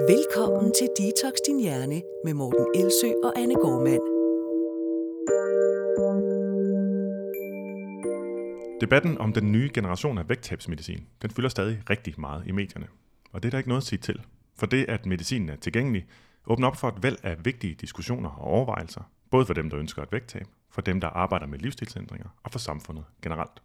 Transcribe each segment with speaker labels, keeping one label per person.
Speaker 1: Velkommen til Detox Din Hjerne med Morten Elsø og Anne Gormand.
Speaker 2: Debatten om den nye generation af vægttabsmedicin, den fylder stadig rigtig meget i medierne. Og det er der ikke noget at sige til. For det, at medicinen er tilgængelig, åbner op for et væld af vigtige diskussioner og overvejelser, både for dem, der ønsker et vægttab, for dem, der arbejder med livsstilsændringer og for samfundet generelt.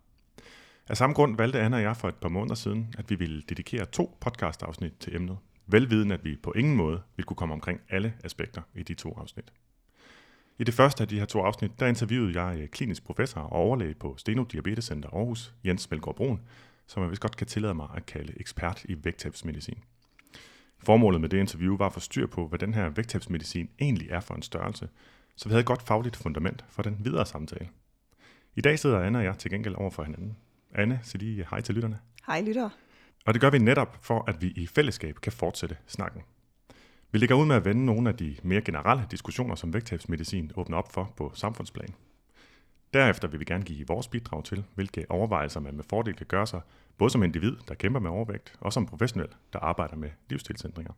Speaker 2: Af samme grund valgte Anna og jeg for et par måneder siden, at vi ville dedikere to podcastafsnit til emnet, velviden at vi på ingen måde vil kunne komme omkring alle aspekter i de to afsnit. I det første af de her to afsnit, der interviewede jeg øh, klinisk professor og overlæge på Steno Diabetes Center Aarhus, Jens Melgaard Brun, som jeg vist godt kan tillade mig at kalde ekspert i vægttabsmedicin. Formålet med det interview var at få styr på, hvad den her vægttabsmedicin egentlig er for en størrelse, så vi havde et godt fagligt fundament for den videre samtale. I dag sidder Anne og jeg til gengæld over for hinanden. Anne, sig lige hej til lytterne.
Speaker 3: Hej lytter.
Speaker 2: Og det gør vi netop for, at vi i fællesskab kan fortsætte snakken. Vi lægger ud med at vende nogle af de mere generelle diskussioner, som vægttabsmedicin åbner op for på samfundsplan. Derefter vil vi gerne give vores bidrag til, hvilke overvejelser man med fordel kan gøre sig, både som individ, der kæmper med overvægt, og som professionel, der arbejder med livsstilsændringer.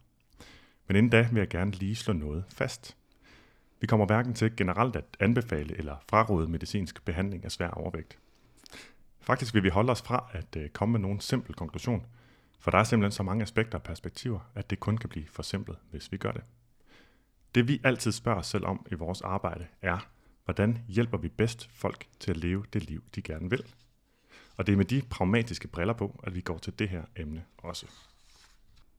Speaker 2: Men inden da vil jeg gerne lige slå noget fast. Vi kommer hverken til generelt at anbefale eller fraråde medicinsk behandling af svær overvægt. Faktisk vil vi holde os fra at øh, komme med nogen simpel konklusion, for der er simpelthen så mange aspekter og perspektiver, at det kun kan blive for simpelt, hvis vi gør det. Det vi altid spørger os selv om i vores arbejde er, hvordan hjælper vi bedst folk til at leve det liv, de gerne vil? Og det er med de pragmatiske briller på, at vi går til det her emne også.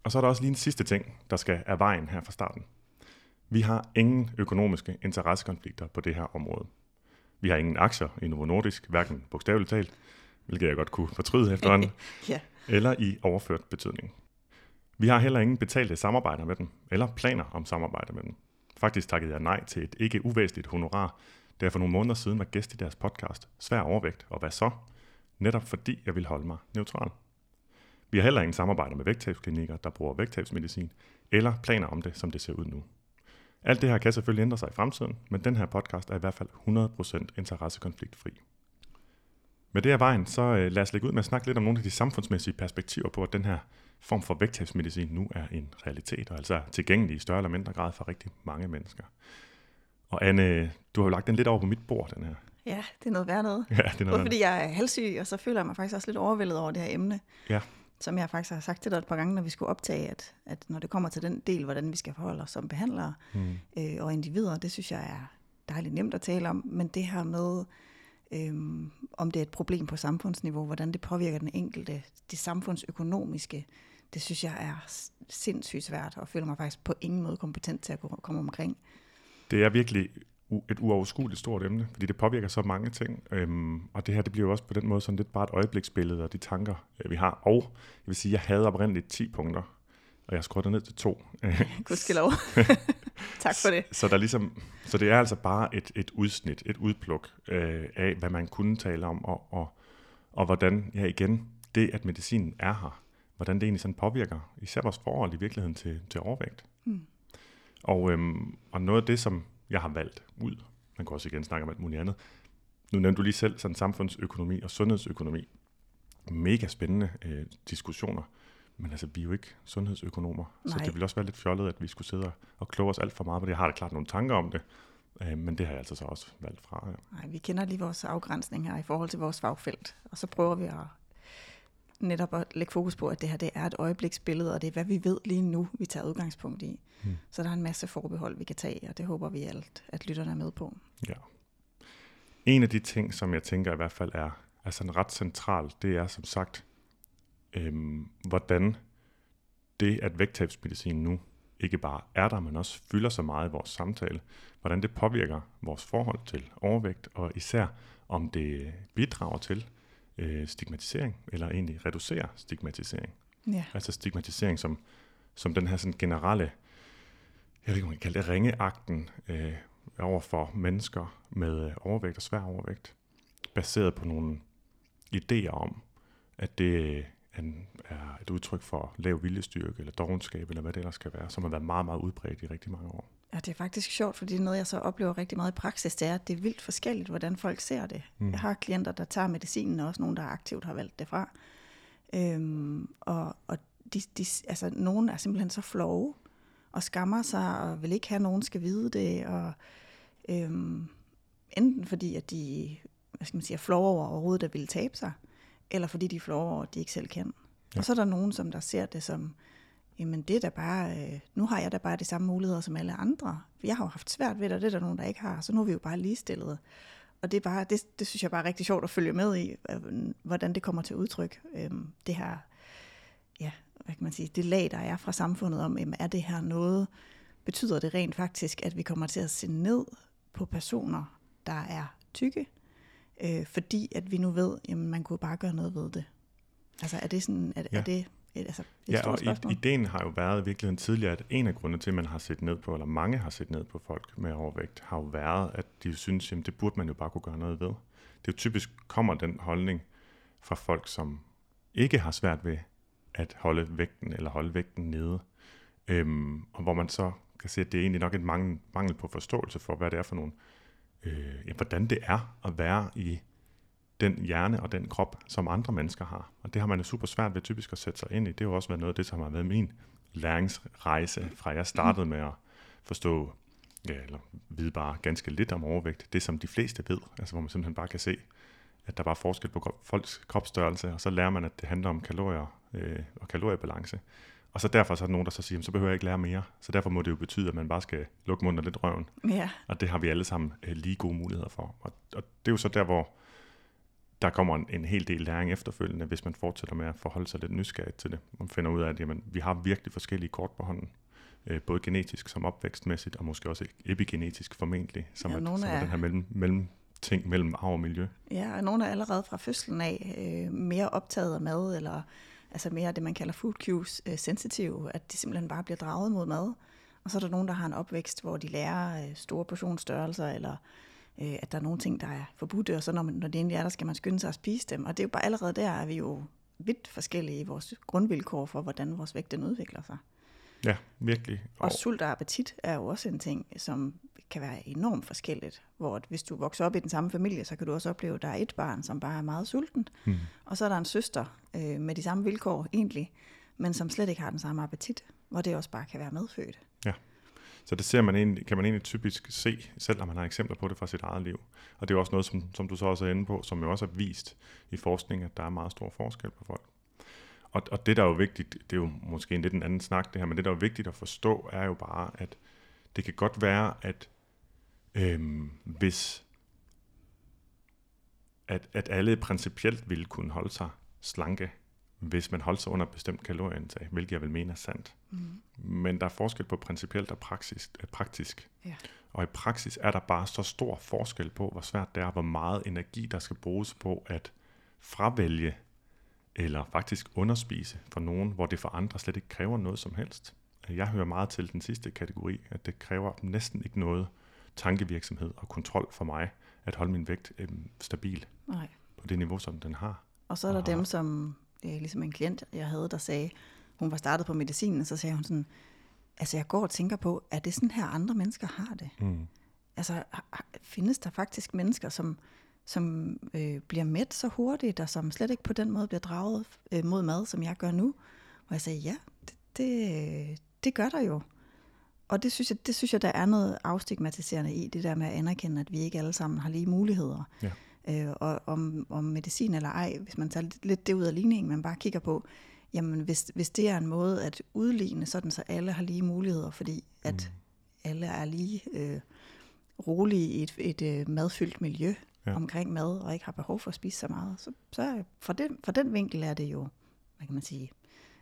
Speaker 2: Og så er der også lige en sidste ting, der skal af vejen her fra starten. Vi har ingen økonomiske interessekonflikter på det her område. Vi har ingen aktier i Novo Nordisk, hverken bogstaveligt talt, hvilket jeg godt kunne fortryde efterhånden,
Speaker 3: ja.
Speaker 2: eller i overført betydning. Vi har heller ingen betalte samarbejder med dem, eller planer om samarbejde med dem. Faktisk takkede jeg nej til et ikke uvæsentligt honorar, da jeg for nogle måneder siden var gæst i deres podcast Svær overvægt, og hvad så? Netop fordi jeg vil holde mig neutral. Vi har heller ingen samarbejder med vægttabsklinikker, der bruger vægttabsmedicin, eller planer om det, som det ser ud nu. Alt det her kan selvfølgelig ændre sig i fremtiden, men den her podcast er i hvert fald 100% interessekonfliktfri. Med det her vejen, så øh, lad os lægge ud med at snakke lidt om nogle af de samfundsmæssige perspektiver på, at den her form for vægttabsmedicin nu er en realitet, og altså tilgængelig i større eller mindre grad for rigtig mange mennesker. Og Anne, du har jo lagt den lidt over på mit bord, den her.
Speaker 3: Ja, det er noget værd noget.
Speaker 2: Ja, det er
Speaker 3: Både
Speaker 2: noget.
Speaker 3: fordi jeg er halssyg, og så føler jeg mig faktisk også lidt overvældet over det her emne.
Speaker 2: Ja.
Speaker 3: Som jeg faktisk har sagt til dig et par gange, når vi skulle optage, at, at når det kommer til den del, hvordan vi skal forholde os som behandlere
Speaker 2: Hmm.
Speaker 3: øh, og individer, det synes jeg er dejligt nemt at tale om. Men det her med, Øhm, om det er et problem på samfundsniveau, hvordan det påvirker den enkelte, det samfundsøkonomiske, det synes jeg er sindssygt svært, og føler mig faktisk på ingen måde kompetent til at komme omkring.
Speaker 2: Det er virkelig et uoverskueligt stort emne, fordi det påvirker så mange ting. Øhm, og det her, det bliver jo også på den måde sådan lidt bare et øjebliksbillede af de tanker, øh, vi har. Og jeg vil sige, jeg havde oprindeligt 10 punkter, og jeg skruede det ned til to.
Speaker 3: Gudskelov. tak for det.
Speaker 2: Så, der er ligesom, så det er altså bare et, et udsnit, et udpluk øh, af, hvad man kunne tale om, og, og, og hvordan, ja igen, det at medicinen er her, hvordan det egentlig sådan påvirker især vores forhold i virkeligheden til, til overvægt.
Speaker 3: Mm.
Speaker 2: Og, øhm, og noget af det, som jeg har valgt ud, man kan også igen snakke om alt muligt andet, nu nævnte du lige selv sådan samfundsøkonomi og sundhedsøkonomi. Mega spændende øh, diskussioner. Men altså, vi er jo ikke sundhedsøkonomer, så
Speaker 3: Nej.
Speaker 2: det ville også være lidt fjollet, at vi skulle sidde og- og kloge os alt for meget på det. Jeg har da klart nogle tanker om det, øh, men det har jeg altså så også valgt fra. Ja.
Speaker 3: Nej, vi kender lige vores afgrænsning her i forhold til vores fagfelt, og så prøver vi at netop at lægge fokus på, at det her det er et øjebliksbillede, og det er, hvad vi ved lige nu, vi tager udgangspunkt i.
Speaker 2: Hmm.
Speaker 3: Så der er en masse forbehold, vi kan tage, og det håber vi alt, at lytterne er med på.
Speaker 2: Ja. En af de ting, som jeg tænker i hvert fald er, er sådan ret centralt, det er som sagt, øhm, hvordan det, at vægttabsmedicin nu ikke bare er der, men også fylder så meget i vores samtale, hvordan det påvirker vores forhold til overvægt, og især om det bidrager til øh, stigmatisering, eller egentlig reducerer stigmatisering.
Speaker 3: Ja,
Speaker 2: Altså stigmatisering som, som den her sådan generelle, jeg ved ikke, om man kan kalde det ringeagten øh, over for mennesker med øh, overvægt og svær overvægt, baseret på nogle idéer om, at det en, er et udtryk for lav viljestyrke eller dogenskab, eller hvad det ellers skal være, som har været meget, meget udbredt i rigtig mange år.
Speaker 3: ja, det er faktisk sjovt, fordi det er noget, jeg så oplever rigtig meget i praksis, det er, at det er vildt forskelligt, hvordan folk ser det.
Speaker 2: Mm.
Speaker 3: Jeg har klienter, der tager medicinen, og også nogle, der aktivt har valgt det fra. Øhm, og, og de, de, altså, nogen er simpelthen så flove og skammer sig og vil ikke have, at nogen skal vide det. Og, øhm, enten fordi, at de hvad skal man sige, er flove over overhovedet at ville tabe sig, eller fordi de flove over, at de ikke selv kan. Ja. Og så er der nogen, som der ser det som, jamen det er da bare, øh, nu har jeg da bare de samme muligheder som alle andre. Jeg har jo haft svært ved det, og det er der nogen, der ikke har, så nu er vi jo bare ligestillet. Og det, er bare, det, det synes jeg bare er rigtig sjovt at følge med i, hvordan det kommer til udtryk. Øhm, det her, ja, hvad kan man sige, det lag, der er fra samfundet om, jamen, er det her noget, betyder det rent faktisk, at vi kommer til at se ned på personer, der er tykke, øh, fordi at vi nu ved, jamen man kunne bare gøre noget ved det. Altså er det sådan, er, ja. er det altså, et
Speaker 2: ja, og spørgsmål? ideen har jo været i virkeligheden tidligere, at en af grundene til, at man har set ned på, eller mange har set ned på folk med overvægt, har jo været, at de synes, at det burde man jo bare kunne gøre noget ved. Det er jo typisk kommer den holdning fra folk, som ikke har svært ved at holde vægten eller holde vægten nede. Øhm, og hvor man så kan se, at det er egentlig nok en mangel, mangel på forståelse for, hvad det er for nogle, øh, ja, hvordan det er at være i den hjerne og den krop, som andre mennesker har. Og det har man jo super svært ved typisk at sætte sig ind i. Det har jo også været noget af det, som har været min læringsrejse, fra jeg startede med at forstå, ja, eller vide bare ganske lidt om overvægt. Det, som de fleste ved, altså hvor man simpelthen bare kan se, at der er bare forskel på folks kropsstørrelse, og så lærer man, at det handler om kalorier øh, og kaloriebalance. Og så derfor så er der nogen, der så siger, så behøver jeg ikke lære mere. Så derfor må det jo betyde, at man bare skal lukke munden og lidt røven.
Speaker 3: Ja.
Speaker 2: Og det har vi alle sammen øh, lige gode muligheder for. Og, og det er jo så der, hvor der kommer en, en hel del læring efterfølgende, hvis man fortsætter med at forholde sig lidt nysgerrigt til det. Man finder ud af, at jamen, vi har virkelig forskellige kort på hånden. Øh, både genetisk som opvækstmæssigt, og måske også epigenetisk formentlig, som, ja, er, som er den her mellem, mellem ting mellem arv og miljø.
Speaker 3: Ja, og nogle er allerede fra fødslen af øh, mere optaget af mad, eller altså mere det, man kalder food cues øh, sensitive, at de simpelthen bare bliver draget mod mad. Og så er der nogen, der har en opvækst, hvor de lærer øh, store portionsstørrelser, eller øh, at der er nogle ting, der er forbudte, og så når, man, når det endelig er der, skal man skynde sig at spise dem. Og det er jo bare allerede der, at vi jo vidt forskellige i vores grundvilkår for, hvordan vores vægt den udvikler sig.
Speaker 2: Ja, virkelig.
Speaker 3: Og, og sult og appetit er jo også en ting, som kan være enormt forskelligt. Hvor hvis du vokser op i den samme familie, så kan du også opleve, at der er et barn, som bare er meget sultent. Mm. Og så er der en søster øh, med de samme vilkår egentlig, men som slet ikke har den samme appetit, hvor det også bare kan være medfødt.
Speaker 2: Ja. Så det ser man egentlig, kan man egentlig typisk se, selv når man har eksempler på det fra sit eget liv. Og det er også noget, som, som du så også er inde på, som jo også er vist i forskning, at der er meget stor forskel på folk. Og, og det, der er jo vigtigt, det er jo måske en lidt en anden snak det her, men det, der er vigtigt at forstå, er jo bare, at det kan godt være, at øhm, hvis at, at alle principielt ville kunne holde sig slanke, hvis man holdt sig under et bestemt kalorieindtag, hvilket jeg vil mene er sandt. Mm. Men der er forskel på principielt og praksis, øh, praktisk. Ja. Og i praksis er der bare så stor forskel på, hvor svært det er, hvor meget energi, der skal bruges på at fravælge eller faktisk underspise for nogen, hvor det for andre slet ikke kræver noget som helst. Jeg hører meget til den sidste kategori, at det kræver næsten ikke noget tankevirksomhed og kontrol for mig at holde min vægt øh, stabil Nej. på det niveau, som den har.
Speaker 3: Og så er der og dem, som, øh, ligesom en klient, jeg havde, der sagde, hun var startet på medicinen, og så sagde hun sådan, altså jeg går og tænker på, er det sådan her andre mennesker har det? Mm. Altså findes der faktisk mennesker, som, som øh, bliver mæt så hurtigt, og som slet ikke på den måde bliver draget øh, mod mad, som jeg gør nu? Og jeg sagde, ja, det, det, det gør der jo. Og det synes, jeg, det synes jeg, der er noget afstigmatiserende i, det der med at anerkende, at vi ikke alle sammen har lige muligheder. Ja. Øh, og om, om medicin eller ej, hvis man tager lidt, lidt det ud af ligningen, man bare kigger på, jamen hvis, hvis det er en måde at udligne, sådan så alle har lige muligheder, fordi at mm. alle er lige øh, rolige i et, et øh, madfyldt miljø ja. omkring mad, og ikke har behov for at spise så meget, så, så fra, den, fra den vinkel er det jo, hvad kan man sige,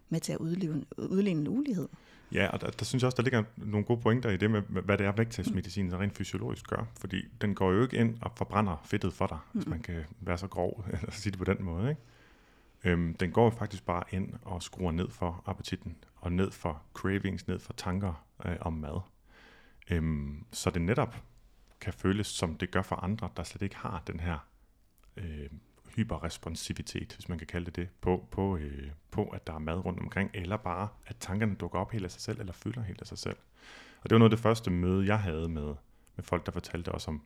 Speaker 3: med til at udligne, udligne en ulighed.
Speaker 2: Ja, og der, der synes jeg også, der ligger nogle gode pointer i det med, hvad det er, vægttabsmedicin rent fysiologisk gør. Fordi den går jo ikke ind og forbrænder fedtet for dig, mm. hvis man kan være så grov, eller sige det på den måde. Ikke? Øhm, den går faktisk bare ind og skruer ned for appetitten, og ned for cravings, ned for tanker øh, om mad. Øhm, så det netop kan føles, som det gør for andre, der slet ikke har den her øh, hyperresponsivitet, hvis man kan kalde det det, på, på, øh, på, at der er mad rundt omkring, eller bare, at tankerne dukker op helt af sig selv, eller fylder helt af sig selv. Og det var noget af det første møde, jeg havde med, med folk, der fortalte os om,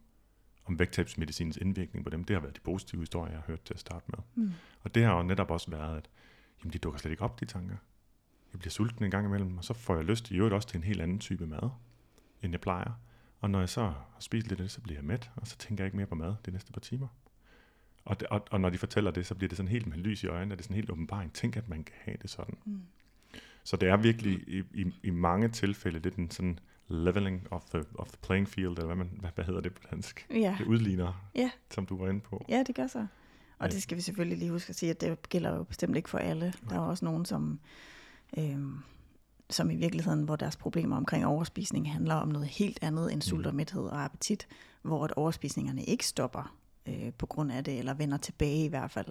Speaker 2: om vægttabsmedicinens indvirkning på dem. Det har været de positive historier, jeg har hørt til at starte med. Mm. Og det har jo netop også været, at jamen, de dukker slet ikke op, de tanker. jeg bliver sulten en gang imellem, og så får jeg lyst i øvrigt også til en helt anden type mad, end jeg plejer. Og når jeg så har spist lidt af det, så bliver jeg mæt, og så tænker jeg ikke mere på mad de næste par timer. Og, det, og, og når de fortæller det, så bliver det sådan helt med lys i øjnene, og det er sådan helt åbenbaring. Tænk, at man kan have det sådan. Mm. Så det er virkelig i, i, i mange tilfælde lidt en sådan leveling of the, of the playing field, eller hvad, man, hvad, hvad hedder det på dansk?
Speaker 3: Ja.
Speaker 2: Det udligner,
Speaker 3: Ja.
Speaker 2: som du var inde på.
Speaker 3: Ja, det gør så. Og
Speaker 2: Ja.
Speaker 3: det skal vi selvfølgelig lige huske at sige, at det gælder jo bestemt ikke for alle. Der er jo også nogen, som, øhm, som i virkeligheden, hvor deres problemer omkring overspisning handler om noget helt andet end sult og mæthed og appetit, hvor at overspisningerne ikke stopper øh, på grund af det, eller vender tilbage i hvert fald.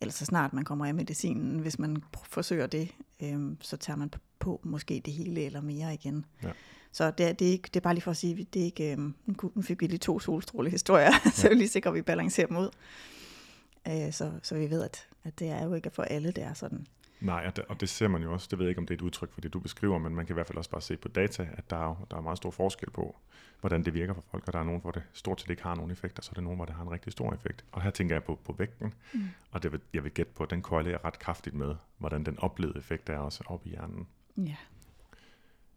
Speaker 3: Eller så snart man kommer af medicinen, hvis man forsøger det, øh, så tager man på måske det hele eller mere igen.
Speaker 2: Ja.
Speaker 3: Så det er, det, er ikke, det er bare lige for at sige, det er ikke, øh, nu fik vi lige to solstrålehistorier, så er vi lige sikre, at vi balancerer dem ud. Øh, så, så vi ved, at, at det er jo ikke for alle, det er sådan.
Speaker 2: Nej, og det, og det ser man jo også, det ved jeg ikke, om det er et udtryk for det, du beskriver, men man kan i hvert fald også bare se på data, at der er, der er meget stor forskel på, hvordan det virker for folk, og der er nogen, hvor det stort set ikke har nogen effekt, og så er der nogen, hvor det har en rigtig stor effekt. Og her tænker jeg på, på vægten, mm. og det vil, jeg vil gætte på, at den korrelerer ret kraftigt med, hvordan den oplevede effekt er også oppe i hjernen.
Speaker 3: Ja.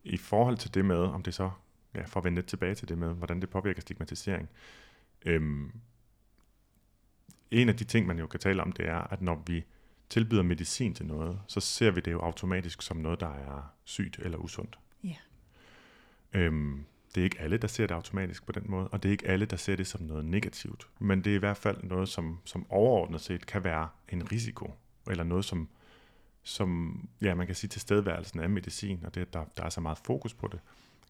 Speaker 2: I forhold til det med, om det så, ja, for at vende lidt tilbage til det med, hvordan det påvirker stigmatisering. Øhm, en af de ting, man jo kan tale om, det er, at når vi tilbyder medicin til noget, så ser vi det jo automatisk som noget, der er sygt eller usundt.
Speaker 3: Ja.
Speaker 2: Øhm, det er ikke alle, der ser det automatisk på den måde, og det er ikke alle, der ser det som noget negativt. Men det er i hvert fald noget, som, som overordnet set kan være en risiko, eller noget, som, som ja, man kan sige tilstedeværelsen af medicin, og det, at der, der er så meget fokus på det,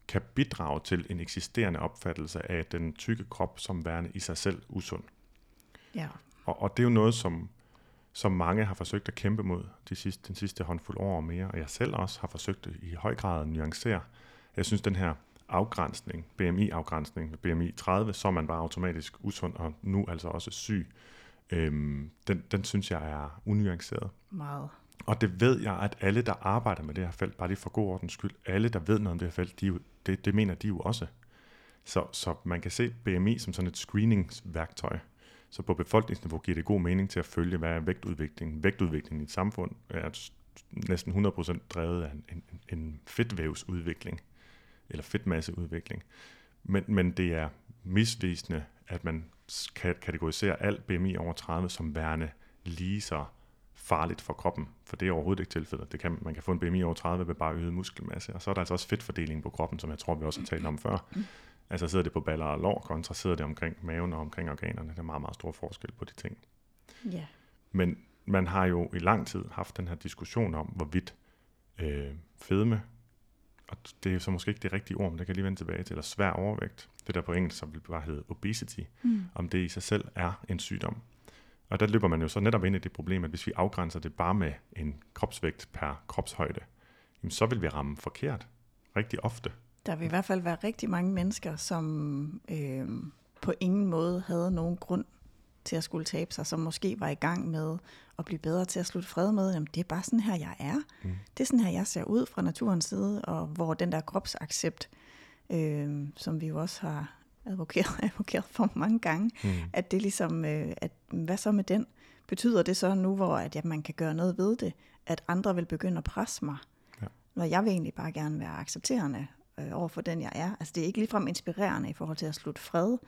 Speaker 2: kan bidrage til en eksisterende opfattelse af den tykke krop som værende i sig selv usund.
Speaker 3: Ja.
Speaker 2: Og, og det er jo noget, som, som mange har forsøgt at kæmpe mod de sidste, den sidste håndfuld år og mere, og jeg selv også har forsøgt i høj grad at nuancere. Jeg synes, den her afgrænsning, BMI-afgrænsning, BMI 30, så er man bare automatisk usund, og nu altså også syg, øhm, den, den synes jeg er unuanceret.
Speaker 3: Meget.
Speaker 2: Og det ved jeg, at alle, der arbejder med det her felt, bare lige for god ordens skyld, alle, der ved noget om det her felt, de, jo- det, det mener de jo også. Så, så man kan se BMI som sådan et screeningsværktøj. Så på befolkningsniveau giver det god mening til at følge, hvad er vægtudviklingen. Vægtudviklingen i et samfund er næsten 100% drevet af en, en, en fedtvævsudvikling, eller fedtmasseudvikling. Men, men det er misvisende, at man kan kategorisere alt BMI over 30 som værende lige så farligt for kroppen, for det er overhovedet ikke tilfældet. Det kan, man kan få en BMI over 30 ved bare øget muskelmasse, og så er der altså også fedtfordelingen på kroppen, som jeg tror, vi også har talt om før. Altså sidder det på baller og lår, kontra sidder det omkring maven og omkring organerne. Der er meget, meget stor forskel på de ting.
Speaker 3: Ja.
Speaker 2: Men man har jo i lang tid haft den her diskussion om, hvorvidt øh, fedme, og det er så måske ikke det rigtige ord, men det kan jeg lige vende tilbage til, eller svær overvægt, det der på engelsk som bare hedde obesity,
Speaker 3: Mm.
Speaker 2: om det i sig selv er en sygdom. Og der løber man jo så netop ind i det problem, at hvis vi afgrænser det bare med en kropsvægt per kropshøjde, jamen så vil vi ramme forkert rigtig ofte.
Speaker 3: Der vil i hvert fald være rigtig mange mennesker, som øh, på ingen måde havde nogen grund til at skulle tabe sig, som måske var i gang med at blive bedre til at slutte fred med, jamen det er bare sådan her, jeg er.
Speaker 2: Mm.
Speaker 3: Det er sådan her, jeg ser ud fra naturens side, og hvor den der kropsaccept, øh, som vi jo også har advokeret, advokeret for mange gange,
Speaker 2: Mm.
Speaker 3: at det ligesom, øh, at hvad så med den? Betyder det så nu, hvor at, ja, man kan gøre noget ved det, at andre vil begynde at presse mig?
Speaker 2: Ja.
Speaker 3: Når jeg vil egentlig bare gerne være accepterende øh, over for den, jeg er. Altså det er ikke ligefrem inspirerende i forhold til at slutte fred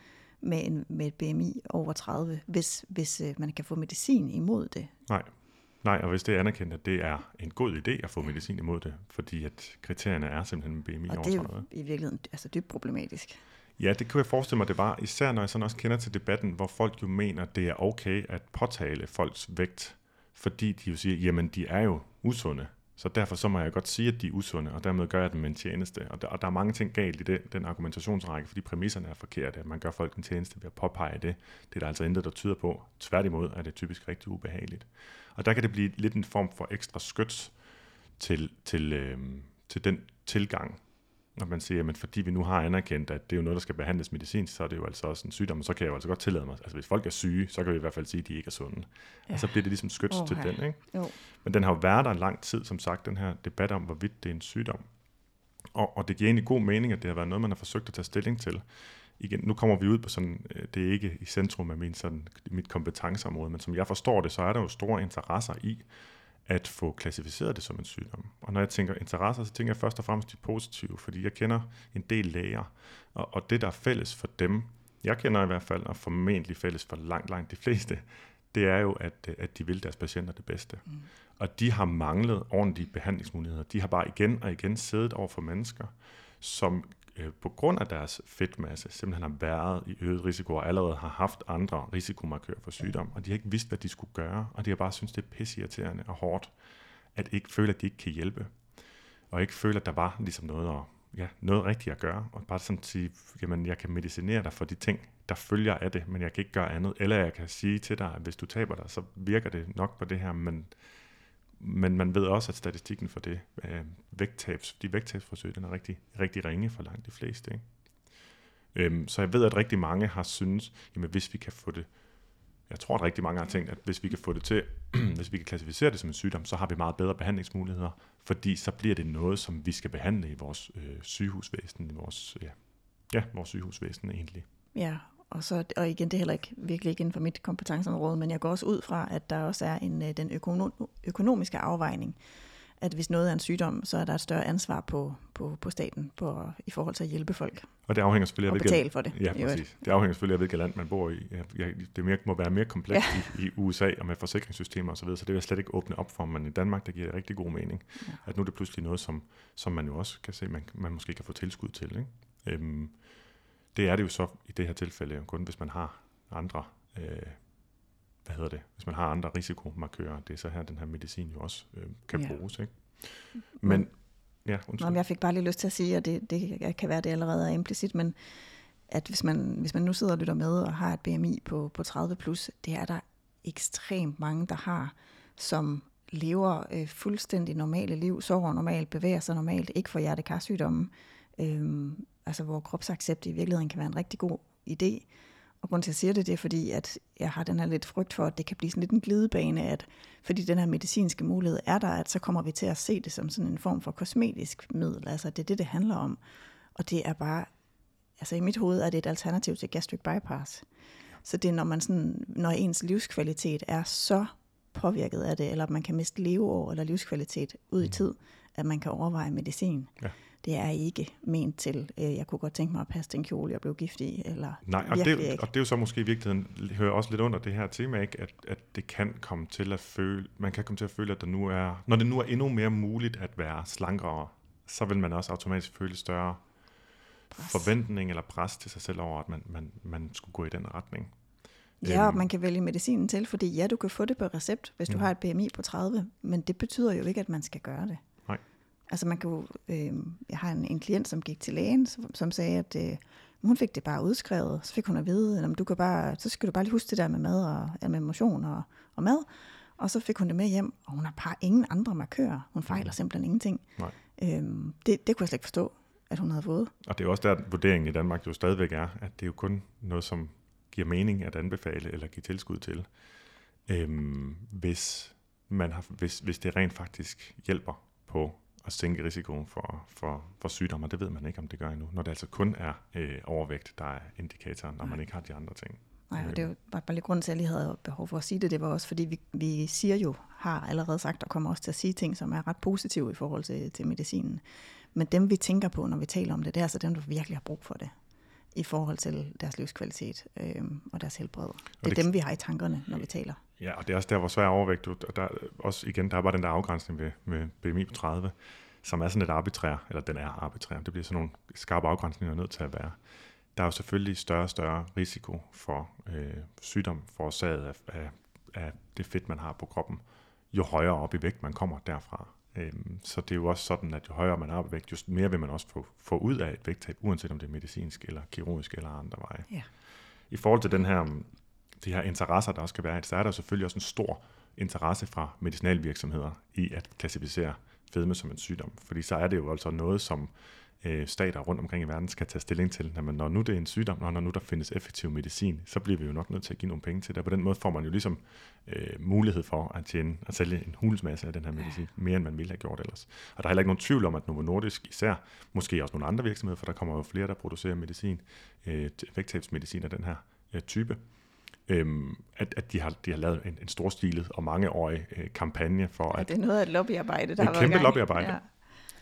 Speaker 3: med, en, med et BMI over 30, hvis, hvis øh, man kan få medicin imod det.
Speaker 2: Nej. Nej, og hvis det er anerkendt, at det er en god idé at få medicin imod det, fordi at kriterierne er simpelthen BMI
Speaker 3: Og
Speaker 2: over
Speaker 3: det er
Speaker 2: 30.
Speaker 3: jo i virkeligheden altså dybt problematisk.
Speaker 2: Ja, det kunne jeg forestille mig, det var, især når jeg sådan også kender til debatten, hvor folk jo mener, det er okay at påtale folks vægt, fordi de jo siger, jamen de er jo usunde, så derfor så må jeg godt sige, at de er usunde, og dermed gør jeg dem en tjeneste. Og der, og der er mange ting galt i det, den argumentationsrække, fordi præmisserne er forkerte, at man gør folk en tjeneste ved at påpege det. Det er der altså intet, der tyder på. Tværtimod er det typisk rigtig ubehageligt. Og der kan det blive lidt en form for ekstra skyts til, til, øh, til den tilgang, når man siger, at fordi vi nu har anerkendt, at det er jo noget, der skal behandles medicinsk, så er det jo altså også en sygdom, og så kan jeg jo altså godt tillade mig, altså hvis folk er syge, så kan vi i hvert fald sige, at de ikke er sunde. Ja. Og så bliver det ligesom skyts
Speaker 3: Åh,
Speaker 2: til den, ikke?
Speaker 3: Jo.
Speaker 2: Men den har jo været der en lang tid, som sagt, den her debat om, hvorvidt det er en sygdom. Og, og det giver egentlig god mening, at det har været noget, man har forsøgt at tage stilling til. Igen, nu kommer vi ud på sådan, øh, det er ikke i centrum af min, sådan, mit kompetenceområde, men som jeg forstår det, så er der jo store interesser i, at få klassificeret det som en sygdom. Og når jeg tænker interesser, så tænker jeg først og fremmest de positive, fordi jeg kender en del læger, og, og det, der er fælles for dem, jeg kender i hvert fald, og formentlig fælles for langt, langt de fleste, det er jo, at, at de vil deres patienter det bedste. Mm. Og de har manglet ordentlige behandlingsmuligheder. De har bare igen og igen siddet over for mennesker, som øh, på grund af deres fedtmasse simpelthen har været i øget risiko og allerede har haft andre risikomarkører for sygdom, og de har ikke vidst, hvad de skulle gøre, og de har bare synes det er pissirriterende og hårdt, at ikke føle, at de ikke kan hjælpe, og ikke føle, at der var ligesom noget, at, ja, noget rigtigt at gøre, og bare sådan sige, jamen jeg kan medicinere dig for de ting, der følger af det, men jeg kan ikke gøre andet, eller jeg kan sige til dig, at hvis du taber dig, så virker det nok på det her, men men man ved også, at statistikken for det, øh, vægttabs, de vægttabsforsøg, den er rigtig, rigtig ringe for langt de fleste. Ikke? Øhm, så jeg ved, at rigtig mange har synes, jamen hvis vi kan få det, jeg tror, at rigtig mange har tænkt, at hvis vi kan få det til, hvis vi kan klassificere det som en sygdom, så har vi meget bedre behandlingsmuligheder, fordi så bliver det noget, som vi skal behandle i vores øh, sygehusvæsen, i vores, ja, ja, vores sygehusvæsen egentlig.
Speaker 3: Ja, og, så, og igen, det er heller ikke virkelig ikke inden for mit kompetenceområde, men jeg går også ud fra, at der også er en, øh, den økono, økonomiske afvejning, at hvis noget er en sygdom, så er der et større ansvar på, på, på staten på, i forhold til at hjælpe folk.
Speaker 2: Og det afhænger selvfølgelig af,
Speaker 3: hvilket, betale for det.
Speaker 2: Ja, præcis. Det afhænger selvfølgelig af, hvilket land man bor i. Det mere, må være mere komplekst ja. i, i USA og med forsikringssystemer osv., så, videre, så det vil jeg slet ikke åbne op for, men i Danmark, der giver det rigtig god mening, ja. at nu er det pludselig noget, som, som man jo også kan se, man, man måske kan få tilskud til. Ikke? Øhm, det er det jo så i det her tilfælde kun, hvis man har andre, øh, hvad hedder det, hvis man har andre risikomarkører. Det er så her, den her medicin jo også øh, kan ja. bruges. Ikke? Men, ja,
Speaker 3: undskyld. Nå, jeg fik bare lige lyst til at sige, og det, det kan være, det allerede er implicit, men at hvis man, hvis man nu sidder og lytter med og har et BMI på, på 30 plus, det er der ekstremt mange, der har, som lever øh, fuldstændig normale liv, sover normalt, bevæger sig normalt, ikke for hjertekarsygdomme, øh, altså hvor kropsaccept i virkeligheden kan være en rigtig god idé. Og grunden til, at jeg siger det, det er fordi, at jeg har den her lidt frygt for, at det kan blive sådan lidt en glidebane, at fordi den her medicinske mulighed er der, at så kommer vi til at se det som sådan en form for kosmetisk middel. Altså det er det, det handler om. Og det er bare, altså i mit hoved er det et alternativ til gastric bypass. Så det er, når, man sådan, når ens livskvalitet er så påvirket af det, eller man kan miste leveår eller livskvalitet ud i mm. tid, at man kan overveje medicin. Ja det er ikke ment til, øh, jeg kunne godt tænke mig at passe den kjole, jeg blev gift i, eller
Speaker 2: Nej, og det, ikke. og det er jo så måske i virkeligheden, hører også lidt under det her tema, ikke? At, at det kan komme til at føle, man kan komme til at føle, at der nu er, når det nu er endnu mere muligt at være slankere, så vil man også automatisk føle større pres. forventning eller pres til sig selv over, at man, man, man skulle gå i den retning.
Speaker 3: Ja, og øhm. man kan vælge medicinen til, fordi ja, du kan få det på recept, hvis du mm. har et BMI på 30, men det betyder jo ikke, at man skal gøre det. Altså man kan jo, øh, jeg har en, en klient, som gik til lægen, som, som sagde, at øh, hun fik det bare udskrevet. Så fik hun at vide, at du kan bare, så skal du bare lige huske det der med mad og ja, med motion og, og mad. Og så fik hun det med hjem, og hun har bare ingen andre markører. Hun fejler mm. simpelthen ingenting. Nej. Øhm, det, det kunne jeg slet ikke forstå, at hun havde fået.
Speaker 2: Og det er også der, vurderingen i Danmark jo stadigvæk er, at det er jo kun noget, som giver mening at anbefale eller give tilskud til, øhm, hvis, man har, hvis, hvis det rent faktisk hjælper på at sænke risikoen for, for, for sygdomme, og det ved man ikke, om det gør endnu, når det altså kun er øh, overvægt, der er indikatoren, når man ikke har de andre ting.
Speaker 3: Nej, og det er jo bare, bare lidt grund til, at jeg lige havde behov for at sige det, det var også, fordi vi, vi siger jo, har allerede sagt, og kommer også til at sige ting, som er ret positive i forhold til, til medicinen. Men dem, vi tænker på, når vi taler om det, det er altså dem, der virkelig har brug for det i forhold til deres livskvalitet øh, og deres helbred. Det er det, dem, vi har i tankerne, når vi taler.
Speaker 2: Ja, og det er også der, hvor svær overvægt, og der, også igen, der er bare den der afgrænsning med, med BMI på 30, som er sådan lidt arbitrær, eller den er arbitrær, det bliver sådan nogle skarpe afgrænsninger nødt til at være. Der er jo selvfølgelig større og større risiko for øh, sygdom forårsaget af, af, af det fedt, man har på kroppen, jo højere op i vægt man kommer derfra. Øhm, så det er jo også sådan, at jo højere man er på vægt, jo mere vil man også få, få ud af et vægttab, uanset om det er medicinsk eller kirurgisk eller andre veje. Ja. I forhold til den her, de her interesser, der også skal være, så er der selvfølgelig også en stor interesse fra medicinalvirksomheder i at klassificere fedme som en sygdom. Fordi så er det jo altså noget, som øh, stater rundt omkring i verden skal tage stilling til. Jamen, når nu det er en sygdom, og når nu der findes effektiv medicin, så bliver vi jo nok nødt til at give nogle penge til det. Og på den måde får man jo ligesom øh, mulighed for at, tjene, at sælge en hulsmasse af den her medicin, mere end man ville have gjort ellers. Og der er heller ikke nogen tvivl om, at Novo Nordisk især, måske også nogle andre virksomheder, for der kommer jo flere, der producerer medicin, øh, vægttabsmedicin af den her øh, type, øhm, at, at de, har, de har lavet en, en stor stilet og mangeårig øh, kampagne for
Speaker 3: Ja,
Speaker 2: at...
Speaker 3: det er noget af et lobbyarbejde, der har været
Speaker 2: kæmpe
Speaker 3: gang.
Speaker 2: lobbyarbejde.
Speaker 3: Ja.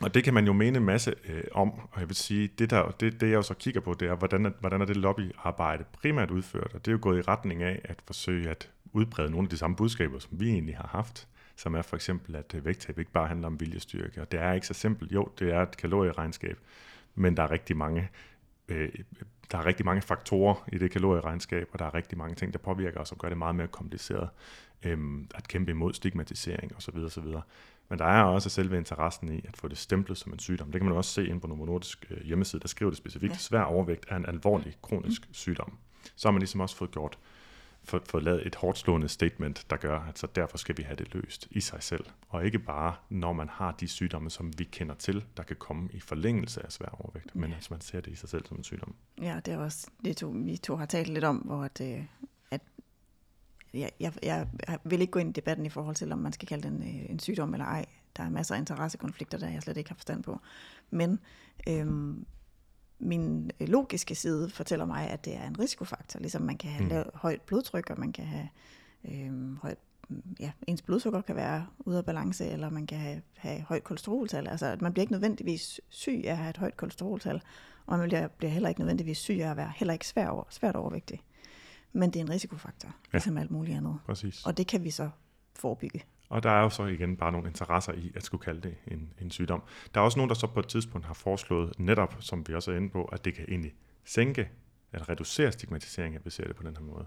Speaker 2: Og det kan man jo mene en masse øh, om, og jeg vil sige, det, der, det, det jeg jo så kigger på, det er, hvordan er, hvordan er det lobbyarbejde primært udført, og det er jo gået i retning af at forsøge at udbrede nogle af de samme budskaber, som vi egentlig har haft, som er for eksempel, at øh, vægttab ikke bare handler om viljestyrke, og det er ikke så simpelt. Jo, det er et kalorieregnskab, men der er rigtig mange øh, der er rigtig mange faktorer i det kalorieregnskab, og der er rigtig mange ting, der påvirker os og gør det meget mere kompliceret øhm, at kæmpe imod stigmatisering osv. osv. Men der er også selve interessen i at få det stemplet som en sygdom. Det kan man også se ind på Novo Nordisk øh, hjemmeside, der skriver det specifikt. Ja.
Speaker 3: Ja.
Speaker 2: Svær overvægt er en alvorlig kronisk mm. sygdom. Så har man ligesom også fået gjort fået, fået lavet et hårdt slående statement, der gør, at så derfor skal vi have det løst i sig selv. Og ikke bare, når man har de sygdomme, som vi kender til, der kan komme i forlængelse af svær overvægt, men at man ser det i sig selv som en sygdom.
Speaker 3: Ja, det er også det, to, vi to har talt lidt om, hvor at, øh, at jeg, jeg, jeg vil ikke gå ind i debatten i forhold til, om man skal kalde den øh, en sygdom eller ej. Der er masser af interessekonflikter, der jeg slet ikke har forstand på. Men øhm, min logiske side fortæller mig, at det er en risikofaktor. Ligesom man kan have
Speaker 2: Mm.
Speaker 3: mm. højt blodtryk, og man kan have øhm, højt ja, ens blodsukker kan være ude af balance, eller man kan have, have højt kolesteroltal. Altså, at man bliver ikke nødvendigvis syg af at have et højt kolesteroltal, og man bliver, bliver heller ikke nødvendigvis syg af at være heller ikke svær over, svært overvægtig. Men det er en risikofaktor, ja. ligesom alt muligt andet.
Speaker 2: Præcis.
Speaker 3: Og det kan vi så forebygge.
Speaker 2: Og der er jo så igen bare nogle interesser i at skulle kalde det en, en sygdom. Der er også nogen, der så på et tidspunkt har foreslået netop, som vi også er inde på, at det kan egentlig sænke eller reducere stigmatisering, at vi ser det på den her måde.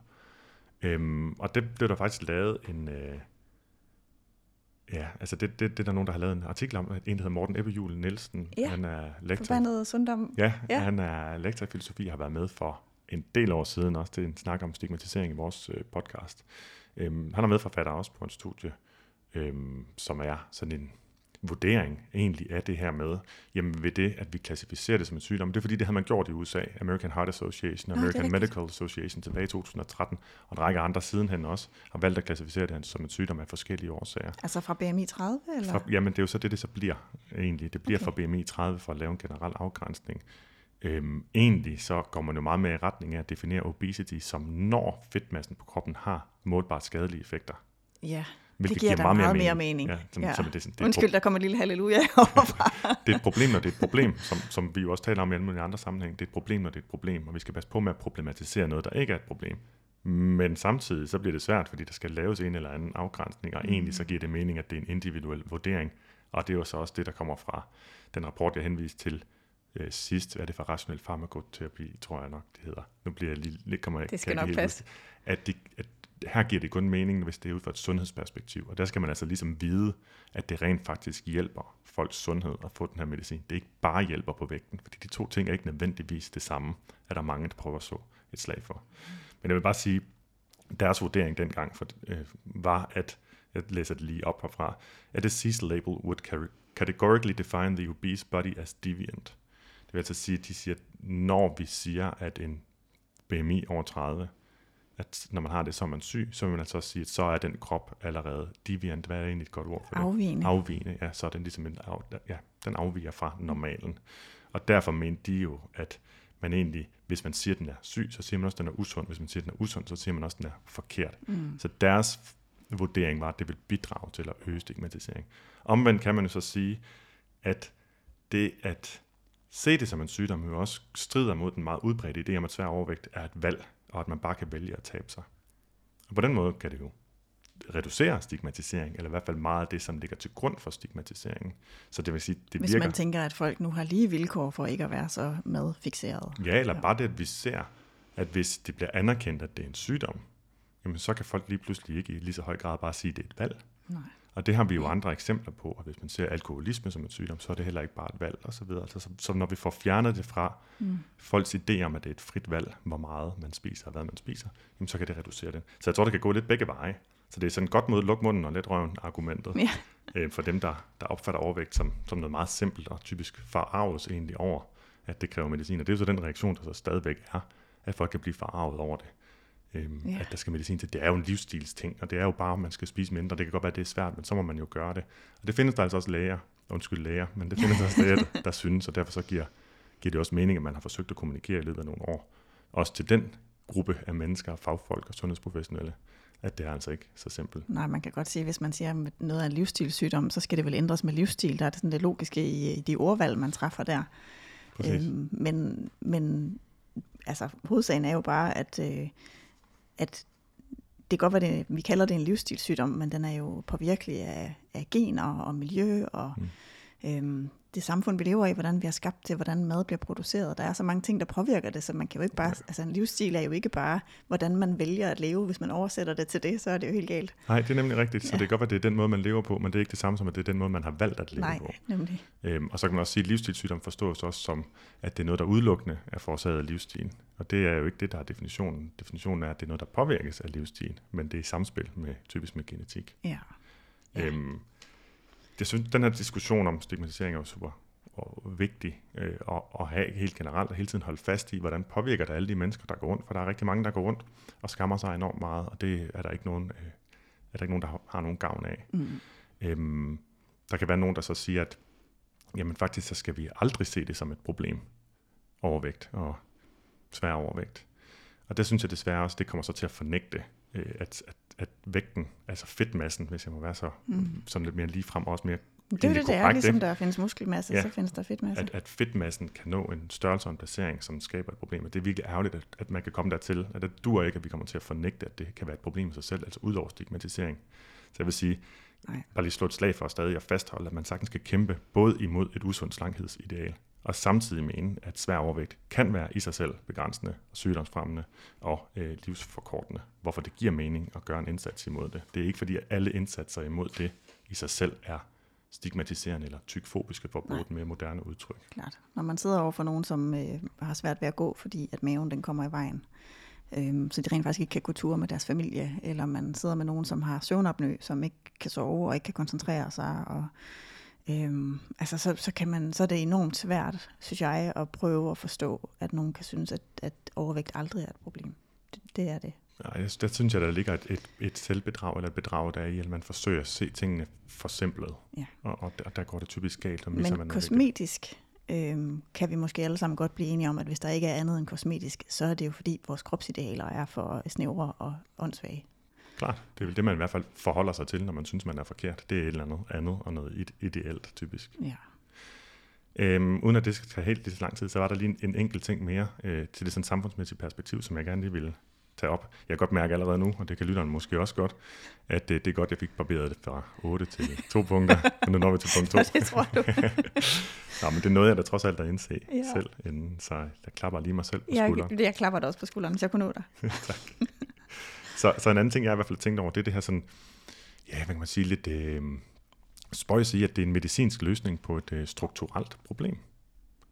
Speaker 2: Øhm, og det blev der faktisk lavet en... Øh, ja, altså det, det, det er der nogen, der har lavet en artikel om, en der hedder Morten Ebbejul Nielsen.
Speaker 3: Ja,
Speaker 2: han er lektor.
Speaker 3: Forbandet sundom.
Speaker 2: Ja, ja, han er lektor i filosofi har været med for en del år siden også til en snak om stigmatisering i vores øh, podcast. Øhm, han er medforfatter også på en studie, øhm, som er sådan en vurdering egentlig af det her med, jamen ved det, at vi klassificerer det som en sygdom. Det er fordi, det havde man gjort i USA, American Heart Association,
Speaker 3: Nå, er
Speaker 2: American. Medical Association tilbage i 2013, og en række andre sidenhen også, har valgt at klassificere det som en sygdom af forskellige årsager.
Speaker 3: Altså fra BMI 30, eller?
Speaker 2: For, jamen, det er jo så det, det så bliver egentlig. Det bliver
Speaker 3: Okay.
Speaker 2: for BMI 30 for at lave en generel afgrænsning. Øhm, egentlig så går man jo meget mere i retning af at definere obesity som når fedtmassen på kroppen har målbart skadelige effekter.
Speaker 3: Ja,
Speaker 2: Hvilket
Speaker 3: det giver, da meget, mere mening.
Speaker 2: Ja, som,
Speaker 3: ja.
Speaker 2: som det, det, et
Speaker 3: Undskyld, der kommer et lille halleluja overfra.
Speaker 2: det er et problem, når det er et problem, som, som vi jo også taler om i alle mulige andre sammenhæng. Det er et problem, når det er et problem, og vi skal passe på med at problematisere noget, der ikke er et problem. Men samtidig så bliver det svært, fordi der skal laves en eller anden afgrænsning, og mm. egentlig så giver det mening, at det er en individuel vurdering. Og det er jo så også det, der kommer fra den rapport, jeg henviste til øh, sidst. Er det for rationel farmakoterapi, tror jeg nok, det hedder. Nu bliver jeg lige, lidt kommer jeg,
Speaker 3: Det skal nok passe.
Speaker 2: At, de, at her giver det kun mening, hvis det er ud fra et sundhedsperspektiv. Og der skal man altså ligesom vide, at det rent faktisk hjælper folks sundhed at få den her medicin. Det er ikke bare hjælper på vægten, fordi de to ting er ikke nødvendigvis det samme, at der er mange, der prøver at så et slag for. Men jeg vil bare sige, deres vurdering dengang for, øh, var, at, jeg læser det lige op herfra, at the disease label would categorically define the obese body as deviant. Det vil altså sige, at de siger, at når vi siger, at en BMI over 30, at når man har det, så er man syg, så vil man altså også sige, at så er den krop allerede deviant. Hvad er egentlig et godt ord for det?
Speaker 3: Afvigende.
Speaker 2: Afvigende, ja, så er den ligesom en af, ja, den afviger fra normalen. Og derfor mente de jo, at man egentlig, hvis man siger, at den er syg, så siger man også, at den er usund. Hvis man siger, at den er usund, så siger man også, at den er forkert.
Speaker 3: Mm.
Speaker 2: Så deres vurdering var, at det vil bidrage til at øge stigmatisering. Omvendt kan man jo så sige, at det at se det som en sygdom jo også strider mod den meget udbredte idé om, at svær overvægt er et valg, og at man bare kan vælge at tabe sig. Og på den måde kan det jo reducere stigmatisering, eller i hvert fald meget af det, som ligger til grund for stigmatiseringen. Så det vil sige, det
Speaker 3: Hvis
Speaker 2: virker...
Speaker 3: man tænker, at folk nu har lige vilkår for ikke at være så madfixeret.
Speaker 2: Ja, eller bare det, at vi ser, at hvis det bliver anerkendt, at det er en sygdom, jamen så kan folk lige pludselig ikke i lige så høj grad bare sige, at det er et valg.
Speaker 3: Nej.
Speaker 2: Og det har vi jo andre eksempler på, og hvis man ser alkoholisme som et sygdom, så er det heller ikke bare et valg og så videre. Altså, så, så når vi får fjernet det fra
Speaker 3: Mm.
Speaker 2: folks idé om, at det er et frit valg, hvor meget man spiser og hvad man spiser, jamen så kan det reducere det. Så jeg tror, det kan gå lidt begge veje. Så det er sådan godt måde luk munden og let røven argumentet
Speaker 3: Ja.
Speaker 2: øh, for dem, der, der opfatter overvægt som, som noget meget simpelt og typisk forarves egentlig over, at det kræver medicin. Og det er jo så den reaktion, der så stadigvæk er, at folk kan blive forarvet over det. Øhm,
Speaker 3: Ja.
Speaker 2: At der skal medicin til. Det er jo en livsstilsting, og det er jo bare, at man skal spise mindre. Det kan godt være, at det er svært, men så må man jo gøre det. Og det findes der altså også læger, undskyld læger, men det findes der også læger, der, der synes, og derfor så giver, giver det også mening, at man har forsøgt at kommunikere i løbet af nogle år. Også til den gruppe af mennesker, fagfolk og sundhedsprofessionelle, at det er altså ikke så simpelt.
Speaker 3: Nej, man kan godt sige, at hvis man siger at noget af en livsstilssygdom, så skal det vel ændres med livsstil. Der er det sådan det logiske i, i de ordvalg, man træffer der. Øhm, men, men altså, hovedsagen er jo bare, at, øh, at det kan godt være, det, vi kalder det en livsstilssygdom, men den er jo påvirkelig af, af gener og miljø og mm. øhm, det samfund, vi lever i, hvordan vi har skabt det, hvordan mad bliver produceret. Der er så mange ting, der påvirker det, så man kan jo ikke bare, altså en livsstil er jo ikke bare, hvordan man vælger at leve. Hvis man oversætter det til det, så er det jo helt galt.
Speaker 2: Nej, det er nemlig rigtigt. Så ja. det kan godt være, det er den måde, man lever på, men det er ikke det samme som, at det er den måde, man har valgt at leve
Speaker 3: Nej,
Speaker 2: på.
Speaker 3: nemlig.
Speaker 2: Øhm, og så kan man også sige, at livsstilssygdom forstås også som, at det er noget, der udelukkende er forårsaget af livsstilen. Og det er jo ikke det, der er definitionen. Definitionen er, at det er noget, der påvirkes af livsstil, men det er i samspil med, typisk med genetik.
Speaker 3: Ja.
Speaker 2: ja. Øhm, jeg synes, den her diskussion om stigmatisering er jo super og vigtig øh, at, at have helt generelt, og hele tiden holde fast i, hvordan påvirker det alle de mennesker, der går rundt, for der er rigtig mange, der går rundt og skammer sig enormt meget, og det er der ikke nogen, øh, er der ikke nogen der har, har nogen gavn af. Mm. Øhm, der kan være nogen, der så siger, at jamen faktisk så skal vi aldrig se det som et problem, overvægt og svær overvægt. Og det synes jeg desværre også, det kommer så til at fornægte, øh, at, at, at vægten, altså fedtmassen, hvis jeg må være så mm. sådan lidt mere ligefrem, og også mere
Speaker 3: det er det, det er, ligesom der findes muskelmasse, ja, så findes der fedtmasse.
Speaker 2: At, at fedtmassen kan nå en størrelse og en placering, som skaber et problem. Og det er virkelig ærgerligt, at, at man kan komme dertil, at det dur ikke, at vi kommer til at fornægte, at det kan være et problem i sig selv, altså ud over stigmatisering. Så jeg vil sige, Nej. bare lige slå et slag for stadig at fastholde, at man sagtens skal kæmpe både imod et usundt slankhedsideal, og samtidig mene, at svær overvægt kan være i sig selv begrænsende og sygdomsfremmende og øh, livsforkortende, hvorfor det giver mening at gøre en indsats imod det. Det er ikke fordi, at alle indsatser imod det i sig selv er stigmatiserende eller tykfobiske, for at bruge et mere moderne udtryk.
Speaker 3: Klart. Når man sidder over for nogen, som øh, har svært ved at gå, fordi at maven den kommer i vejen, øh, så de rent faktisk ikke kan gå ture med deres familie, eller man sidder med nogen, som har søvnopnø, som ikke kan sove og ikke kan koncentrere sig, og Øhm, altså så, så, kan man, så er det enormt svært, synes jeg, at prøve at forstå, at nogen kan synes, at, at overvægt aldrig er et problem. Det, det er det.
Speaker 2: Nej, der synes jeg, der ligger et, et, et selvbedrag eller et bedrag, der er i, at man forsøger at se tingene forsimplet. Ja. Og, og der, der går det typisk galt. Og
Speaker 3: Men man kosmetisk øhm, kan vi måske alle sammen godt blive enige om, at hvis der ikke er andet end kosmetisk, så er det jo fordi vores kropsidealer er for snævre og åndssvage.
Speaker 2: Klart, det er vel det, man i hvert fald forholder sig til, når man synes, man er forkert. Det er et eller andet andet og noget ideelt, typisk. Ja. Øhm, uden at det skal tage helt så lang tid, så var der lige en, en enkelt ting mere øh, til det sådan samfundsmæssige perspektiv, som jeg gerne lige ville tage op. Jeg kan godt mærke allerede nu, og det kan lytteren måske også godt, at det, det er godt, jeg fik barberet det fra 8 til 2 punkter, og nu når vi til punkt 2.
Speaker 3: det tror du.
Speaker 2: Nå, men det er noget, jeg da trods alt at indse ja. selv, inden, så jeg klapper lige mig selv på skulderen.
Speaker 3: Jeg, jeg klapper dig også på skulderen, hvis jeg kunne nå dig.
Speaker 2: tak. Så, så en anden ting, jeg i hvert fald tænkt over, det er det her sådan, ja, hvad kan man sige, lidt øh, spøjs i, at det er en medicinsk løsning på et øh, strukturelt problem.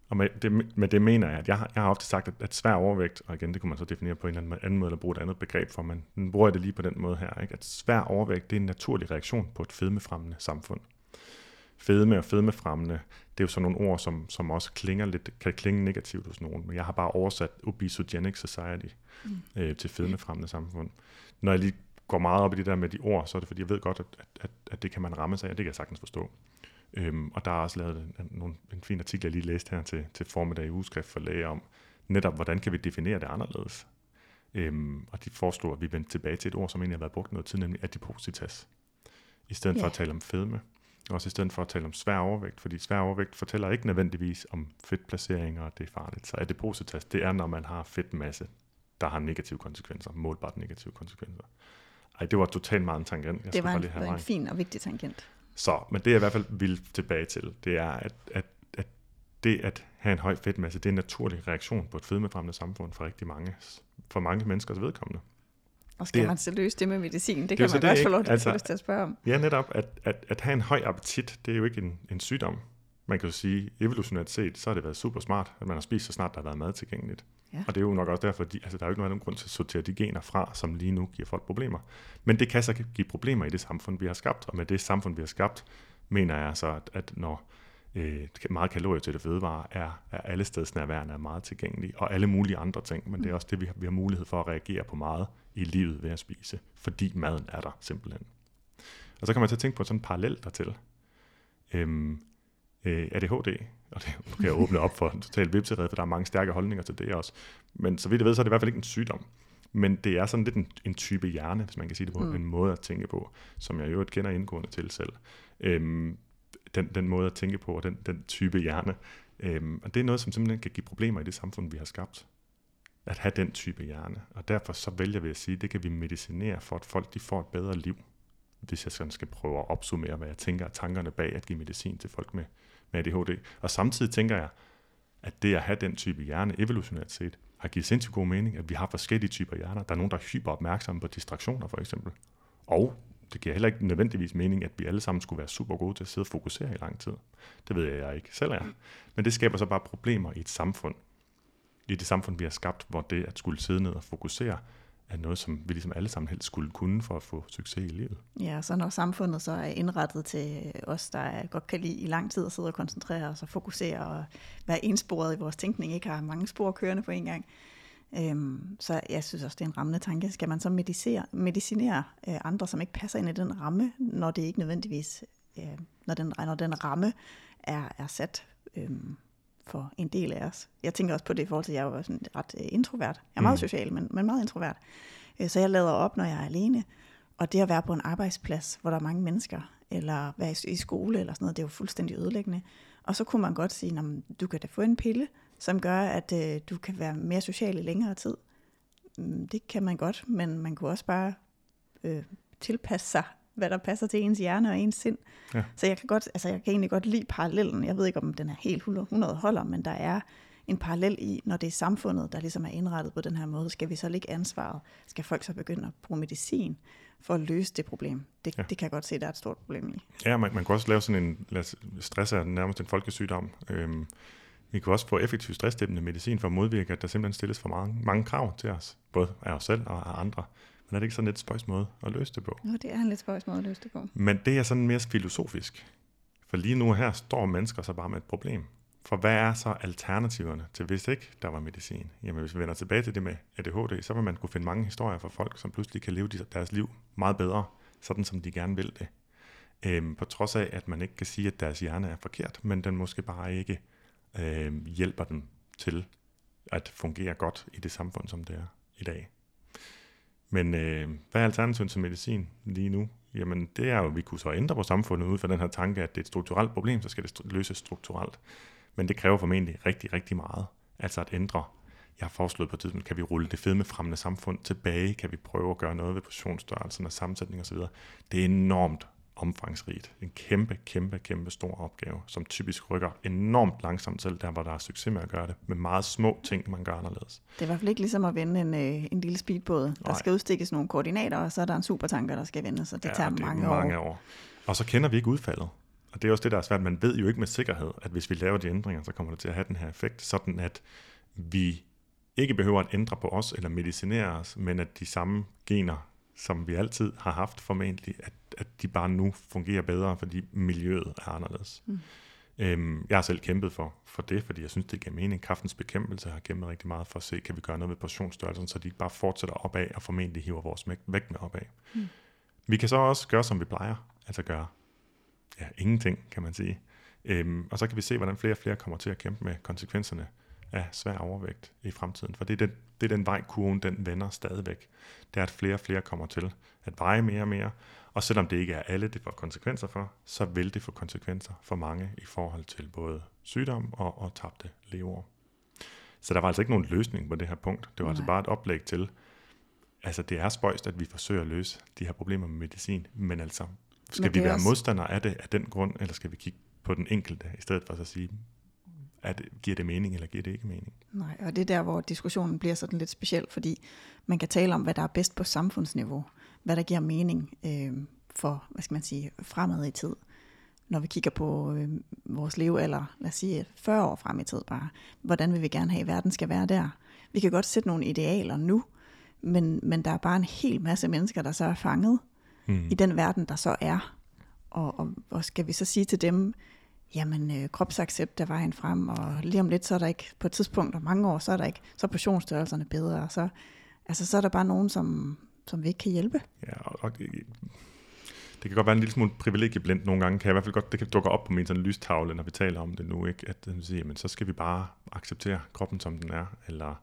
Speaker 2: Og med det, med det mener jeg, at jeg har, jeg har ofte sagt, at, at svær overvægt, og igen, det kunne man så definere på en eller anden måde, eller bruge et andet begreb for, men nu bruger jeg det lige på den måde her, ikke? at svær overvægt, det er en naturlig reaktion på et fedmefremmende samfund. Fedme og fedmefremmende, det er jo sådan nogle ord, som, som også klinger lidt, kan klinge negativt hos nogen, men jeg har bare oversat obesogenic society mm. øh, til fedmefremmende samfund. Når jeg lige går meget op i det der med de ord, så er det fordi, jeg ved godt, at, at, at det kan man ramme sig af, og det kan jeg sagtens forstå. Øhm, og der er også lavet en, en, en fin artikel, jeg lige læste her til, til formiddag i ugeskrift for læger om, netop hvordan kan vi definere det anderledes. Øhm, og de foreslår, at vi vender tilbage til et ord, som egentlig har været brugt noget tid, nemlig adipositas. I stedet yeah. for at tale om fedme. Også i stedet for at tale om svær overvægt, fordi svær overvægt fortæller ikke nødvendigvis om fedtplaceringer, og det er farligt. Så adipositas, det er, når man har fedtmasse, der har negative konsekvenser, målbart negative konsekvenser. Ej, det var totalt meget en tangent.
Speaker 3: Jeg det var en, lige en fin og vigtig tangent.
Speaker 2: Så, men det jeg i hvert fald vil tilbage til, det er, at, at, at det at have en høj fedtmasse, det er en naturlig reaktion på et fedmefremmende samfund for rigtig mange, for mange menneskers vedkommende.
Speaker 3: Og skal det, man så løse det med medicin? Det, det kan man det også få lov til, altså, til at spørge om.
Speaker 2: Ja, netop. At, at, at have en høj appetit, det er jo ikke en, en sygdom. Man kan jo sige, evolutionært set, så har det været super smart, at man har spist så snart der har været mad tilgængeligt. Ja. Og det er jo nok også derfor, at altså, der er jo ikke nogen grund til at sortere de gener fra, som lige nu giver folk problemer. Men det kan så give problemer i det samfund, vi har skabt. Og med det samfund, vi har skabt, mener jeg så, at, at når øh, meget kalorier til det fødevare er, er alle steds nærværende er meget tilgængelige, og alle mulige andre ting, men det er mm. også det, vi har, vi har mulighed for at reagere på meget i livet ved at spise, fordi maden er der simpelthen. Og så kan man så tænke på sådan en parallel dertil. Øhm, øh, ADHD, og det kan jeg åbne op for en total vipserede, for der er mange stærke holdninger til det også. Men så vidt jeg ved, så er det i hvert fald ikke en sygdom. Men det er sådan lidt en, en type hjerne, hvis man kan sige det på,
Speaker 3: Mm.
Speaker 2: en måde at tænke på, som jeg jo øvrigt kender indgående til selv. Øhm, den, den måde at tænke på, og den, den type hjerne. Øhm, og det er noget, som simpelthen kan give problemer i det samfund, vi har skabt. At have den type hjerne. Og derfor så vælger vi at sige, at det kan vi medicinere for, at folk de får et bedre liv. Hvis jeg sådan skal prøve at opsummere, hvad jeg tænker er tankerne bag at give medicin til folk med, med ADHD. Og samtidig tænker jeg, at det at have den type hjerne evolutionært set, har givet sindssygt god mening, at vi har forskellige typer hjerner. Der er nogen, der er hyper opmærksomme på distraktioner for eksempel. Og det giver heller ikke nødvendigvis mening, at vi alle sammen skulle være super gode til at sidde og fokusere i lang tid. Det ved jeg, jeg ikke selv er. Men det skaber så bare problemer i et samfund. I det samfund, vi har skabt, hvor det at skulle sidde ned og fokusere, er noget, som vi ligesom alle sammen helst skulle kunne for at få succes i livet.
Speaker 3: Ja, så når samfundet så er indrettet til os, der godt kan lide i lang tid at sidde og koncentrere os og fokusere og være ensporet i vores tænkning, ikke har mange spor kørende på en gang. Øhm, så jeg synes også, det er en rammende tanke. Skal man så medicere, medicinere øh, andre, som ikke passer ind i den ramme, når det ikke nødvendigvis, øh, når, den, når den ramme er, er sat øh, for en del af os. Jeg tænker også på det i forhold til, at jeg er sådan ret øh, introvert. Jeg er meget
Speaker 2: Mm.
Speaker 3: social, men, men meget introvert. Øh, Så jeg lader op, når jeg er alene. Og det at være på en arbejdsplads, hvor der er mange mennesker, eller være i- i skole eller sådan noget, det er jo fuldstændig ødelæggende. Og så kunne man godt sige, at du kan da få en pille, som gør, at øh, du kan være mere social i længere tid. Mm, Det kan man godt, men man kunne også bare øh, tilpasse sig, hvad der passer til ens hjerne og ens sind.
Speaker 2: Ja.
Speaker 3: Så jeg kan, godt, altså jeg kan egentlig godt lide parallellen. Jeg ved ikke, om den er helt 100 holder, men der er en parallel i, når det er samfundet, der ligesom er indrettet på den her måde, skal vi så lægge ansvaret? Skal folk så begynde at bruge medicin for at løse det problem? Det,
Speaker 2: Ja.
Speaker 3: det kan jeg godt se, der er et stort problem i.
Speaker 2: Ja, man, man kan også lave sådan en, lad os, stress er nærmest en folkesygdom. Øhm, vi kan også få effektiv stressdæmpende medicin for at modvirke, at der simpelthen stilles for mange, mange krav til os, både af os selv og af andre. Men er det ikke sådan lidt spøjs måde at løse det på?
Speaker 3: Nå, det er en lidt spøjs måde at løse det på.
Speaker 2: Men det er sådan mere filosofisk. For lige nu her står mennesker så bare med et problem. For hvad er så alternativerne til, hvis ikke der var medicin? Jamen hvis vi vender tilbage til det med ADHD, så vil man kunne finde mange historier fra folk, som pludselig kan leve de- deres liv meget bedre, sådan som de gerne vil det. Øhm, på trods af, at man ikke kan sige, at deres hjerne er forkert, men den måske bare ikke øhm, hjælper dem til at fungere godt i det samfund, som det er i dag. Men øh, hvad er alternativet til medicin lige nu? Jamen det er jo, at vi kunne så ændre på samfundet ud fra den her tanke, at det er et strukturelt problem, så skal det løses strukturelt. Men det kræver formentlig rigtig, rigtig meget. Altså at ændre. Jeg har foreslået på et tidspunkt, kan vi rulle det fedmefremmende samfund tilbage? Kan vi prøve at gøre noget ved portionsstørrelsen og sammensætning osv.? Det er enormt omfangsrigt. En kæmpe, kæmpe, kæmpe stor opgave, som typisk rykker enormt langsomt selv, der hvor der er succes med at gøre det, med meget små ting, man gør anderledes.
Speaker 3: Det er i hvert fald ikke ligesom at vende en, øh, en lille speedbåd. Der
Speaker 2: Nej.
Speaker 3: skal udstikkes nogle koordinater, og så er der en supertanker, der skal vende, så det tager
Speaker 2: det
Speaker 3: mange,
Speaker 2: mange
Speaker 3: år.
Speaker 2: år. Og så kender vi ikke udfaldet. Og det er også det, der er svært. Man ved jo ikke med sikkerhed, at hvis vi laver de ændringer, så kommer det til at have den her effekt, sådan at vi ikke behøver at ændre på os eller medicinere os, men at de samme gener, som vi altid har haft formentlig, at, at de bare nu fungerer bedre, fordi miljøet er anderledes. Mm. Øhm, jeg har selv kæmpet for, for det, fordi jeg synes, det giver mening. Kraftens bekæmpelse har kæmpet rigtig meget for at se, kan vi gøre noget ved portionsstørrelsen, så de ikke bare fortsætter opad og formentlig hiver vores vægt- med opad. Mm. Vi kan så også gøre, som vi plejer, altså gøre ja, ingenting, kan man sige. Øhm, og så kan vi se, hvordan flere og flere kommer til at kæmpe med konsekvenserne af svær overvægt i fremtiden. For det er den, det er den vej, kurven den vender stadigvæk. Det er, at flere og flere kommer til at veje mere og mere. Og selvom det ikke er alle, det får konsekvenser for, så vil det få konsekvenser for mange i forhold til både sygdom og, og tabte leveår. Så der var altså ikke nogen løsning på det her punkt. Det var Nej. altså
Speaker 3: Nej.
Speaker 2: bare et oplæg til, altså det er spøjst, at vi forsøger at løse de her problemer med medicin, men altså, skal
Speaker 3: Men
Speaker 2: vi være
Speaker 3: også-
Speaker 2: modstandere af det af den grund, eller skal vi kigge på den enkelte, i stedet for at sige, at giver det mening, eller giver det ikke mening?
Speaker 3: Nej, og det er der, hvor diskussionen bliver sådan lidt speciel, fordi man kan tale om, hvad der er bedst på samfundsniveau, hvad der giver mening øh, for, hvad skal man sige, fremad i tid. Når vi kigger på øh, vores levealder, lad os sige 40 år frem i tid bare, hvordan vil vi gerne have, at verden skal være der? Vi kan godt sætte nogle idealer nu, men, men der er bare en hel masse mennesker, der så er fanget
Speaker 2: Hmm.
Speaker 3: i den verden, der så er. Og, og, og skal vi så sige til dem, jamen øh, kropsaccept er vejen frem, og lige om lidt, så er der ikke, på et tidspunkt, og mange år, så er der ikke, så er portionsstørrelserne bedre, og så, altså, så er der bare nogen, som, som vi ikke kan hjælpe.
Speaker 2: Ja, og, og det, det kan godt være en lille smule privilegieblindt nogle gange, kan jeg i hvert fald godt, det kan dukke op på min sådan lystavle, når vi taler om det nu, ikke? at man siger, jamen, så skal vi bare acceptere kroppen, som den er, eller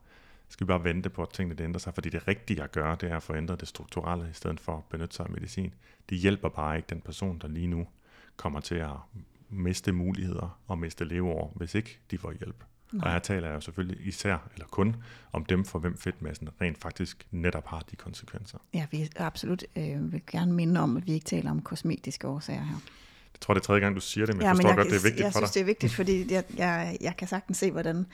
Speaker 2: skal vi bare vente på, at tingene det ændrer sig, fordi det rigtige at gøre, det er at forændre det strukturelle, i stedet for at benytte sig af medicin. Det hjælper bare ikke den person, der lige nu kommer til at miste muligheder og miste leveår, hvis ikke de får hjælp. Nej. Og her taler jeg jo selvfølgelig især, eller kun, om dem, for hvem fedtmassen rent faktisk netop har de konsekvenser.
Speaker 3: Ja, vi absolut øh, vil gerne minde om, at vi ikke taler om kosmetiske årsager her.
Speaker 2: Jeg tror, det er tredje gang, du siger det, men ja, jeg forstår men jeg, godt, det er vigtigt
Speaker 3: jeg
Speaker 2: for dig.
Speaker 3: Jeg synes, det er vigtigt, fordi jeg, jeg, jeg kan sagtens se, hvordan,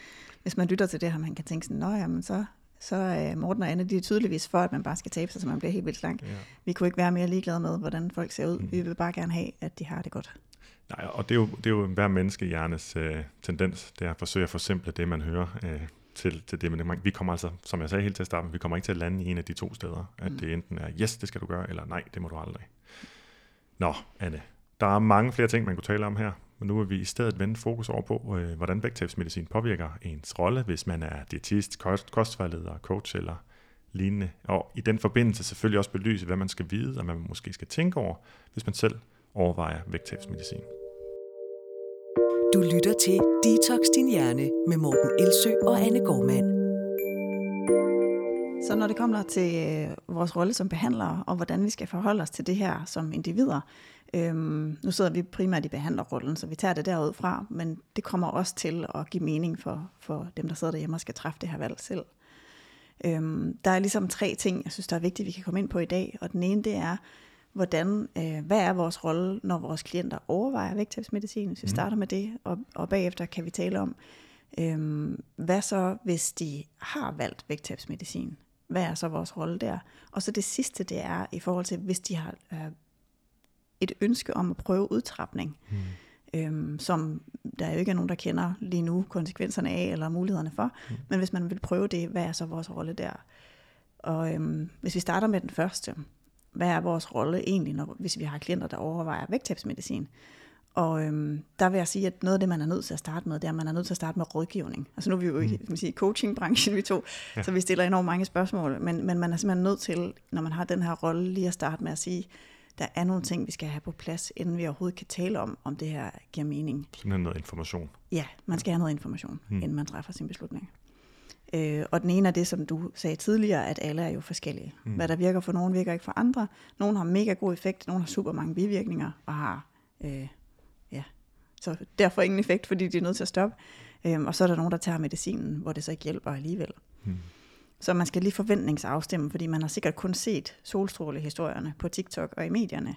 Speaker 3: hvis man lytter til det her, man kan tænke sådan, nå jamen, så, så er Morten og Anne, de er tydeligvis for, at man bare skal tabe sig, så man bliver helt vildt slank. Ja. Vi kunne ikke være mere ligeglade med, hvordan folk ser ud. Mm. Vi vil bare gerne have, at de har det godt.
Speaker 2: Nej, og det er jo, det er jo hver menneskehjernes øh, tendens, det er at forsøge at forsimple det, man hører, øh, til, til det. Men vi kommer altså, som jeg sagde helt til at starte, vi kommer ikke til at lande i en af de to steder. At mm. det enten er, yes, det skal du gøre, eller nej, det må du aldrig. Nå, Anne, der er mange flere ting, man kunne tale om her, men nu vil vi i stedet vende fokus over på, øh, hvordan vægttabsmedicin påvirker ens rolle, hvis man er diætist, kost, kostvejleder, coach eller lignende. Og i den forbindelse selvfølgelig også belyse, hvad man skal vide, og hvad man måske skal tænke over, hvis man selv overvejer vægttabsmedicin.
Speaker 1: Du lytter til Detox Din Hjerne med Morten Elsø og Anne Gormand.
Speaker 3: Så når det kommer til øh, vores rolle som behandlere, og hvordan vi skal forholde os til det her som individer, øhm, nu sidder vi primært i behandlerrollen, så vi tager det derud fra, men det kommer også til at give mening for, for dem, der sidder derhjemme og skal træffe det her valg selv. Øhm, der er ligesom tre ting, jeg synes, der er vigtigt, vi kan komme ind på i dag, og den ene, det er, hvordan, øh, hvad er vores rolle, når vores klienter overvejer vægttabsmedicin, hvis vi mm. starter med det, og, og bagefter kan vi tale om, øh, hvad så, hvis de har valgt vægttabsmedicin? Hvad er så vores rolle der? Og så det sidste, det er i forhold til, hvis de har øh, et ønske om at prøve udtrapning, mm. øhm, som der jo ikke er nogen, der kender lige nu konsekvenserne af, eller mulighederne for, mm. men hvis man vil prøve det, hvad er så vores rolle der? Og øhm, hvis vi starter med den første, hvad er vores rolle egentlig, når, hvis vi har klienter, der overvejer vægttabsmedicin? Og øhm, der vil jeg sige, at noget af det, man er nødt til at starte med, det er, at man er nødt til at starte med rådgivning. Altså nu er vi jo i mm. sige, coachingbranchen, vi to, ja. så vi stiller enormt mange spørgsmål, men, men man er simpelthen nødt til, når man har den her rolle, lige at starte med at sige, der er nogle ting, vi skal have på plads, inden vi overhovedet kan tale om, om det her giver mening.
Speaker 2: Simpelthen noget information.
Speaker 3: Ja, man skal have noget information, mm. inden man træffer sin beslutning. Øh, og den ene er det, som du sagde tidligere, at alle er jo forskellige. Mm. Hvad der virker for nogen, virker ikke for andre. Nogle har mega god effekt, nogle har super mange bivirkninger, og har, øh, ja, så derfor ingen effekt, fordi de er nødt til at stoppe. Øh, og så er der nogen, der tager medicinen, hvor det så ikke hjælper alligevel. Mm. Så man skal lige forventningsafstemme, fordi man har sikkert kun set solstrålehistorierne på TikTok og i medierne.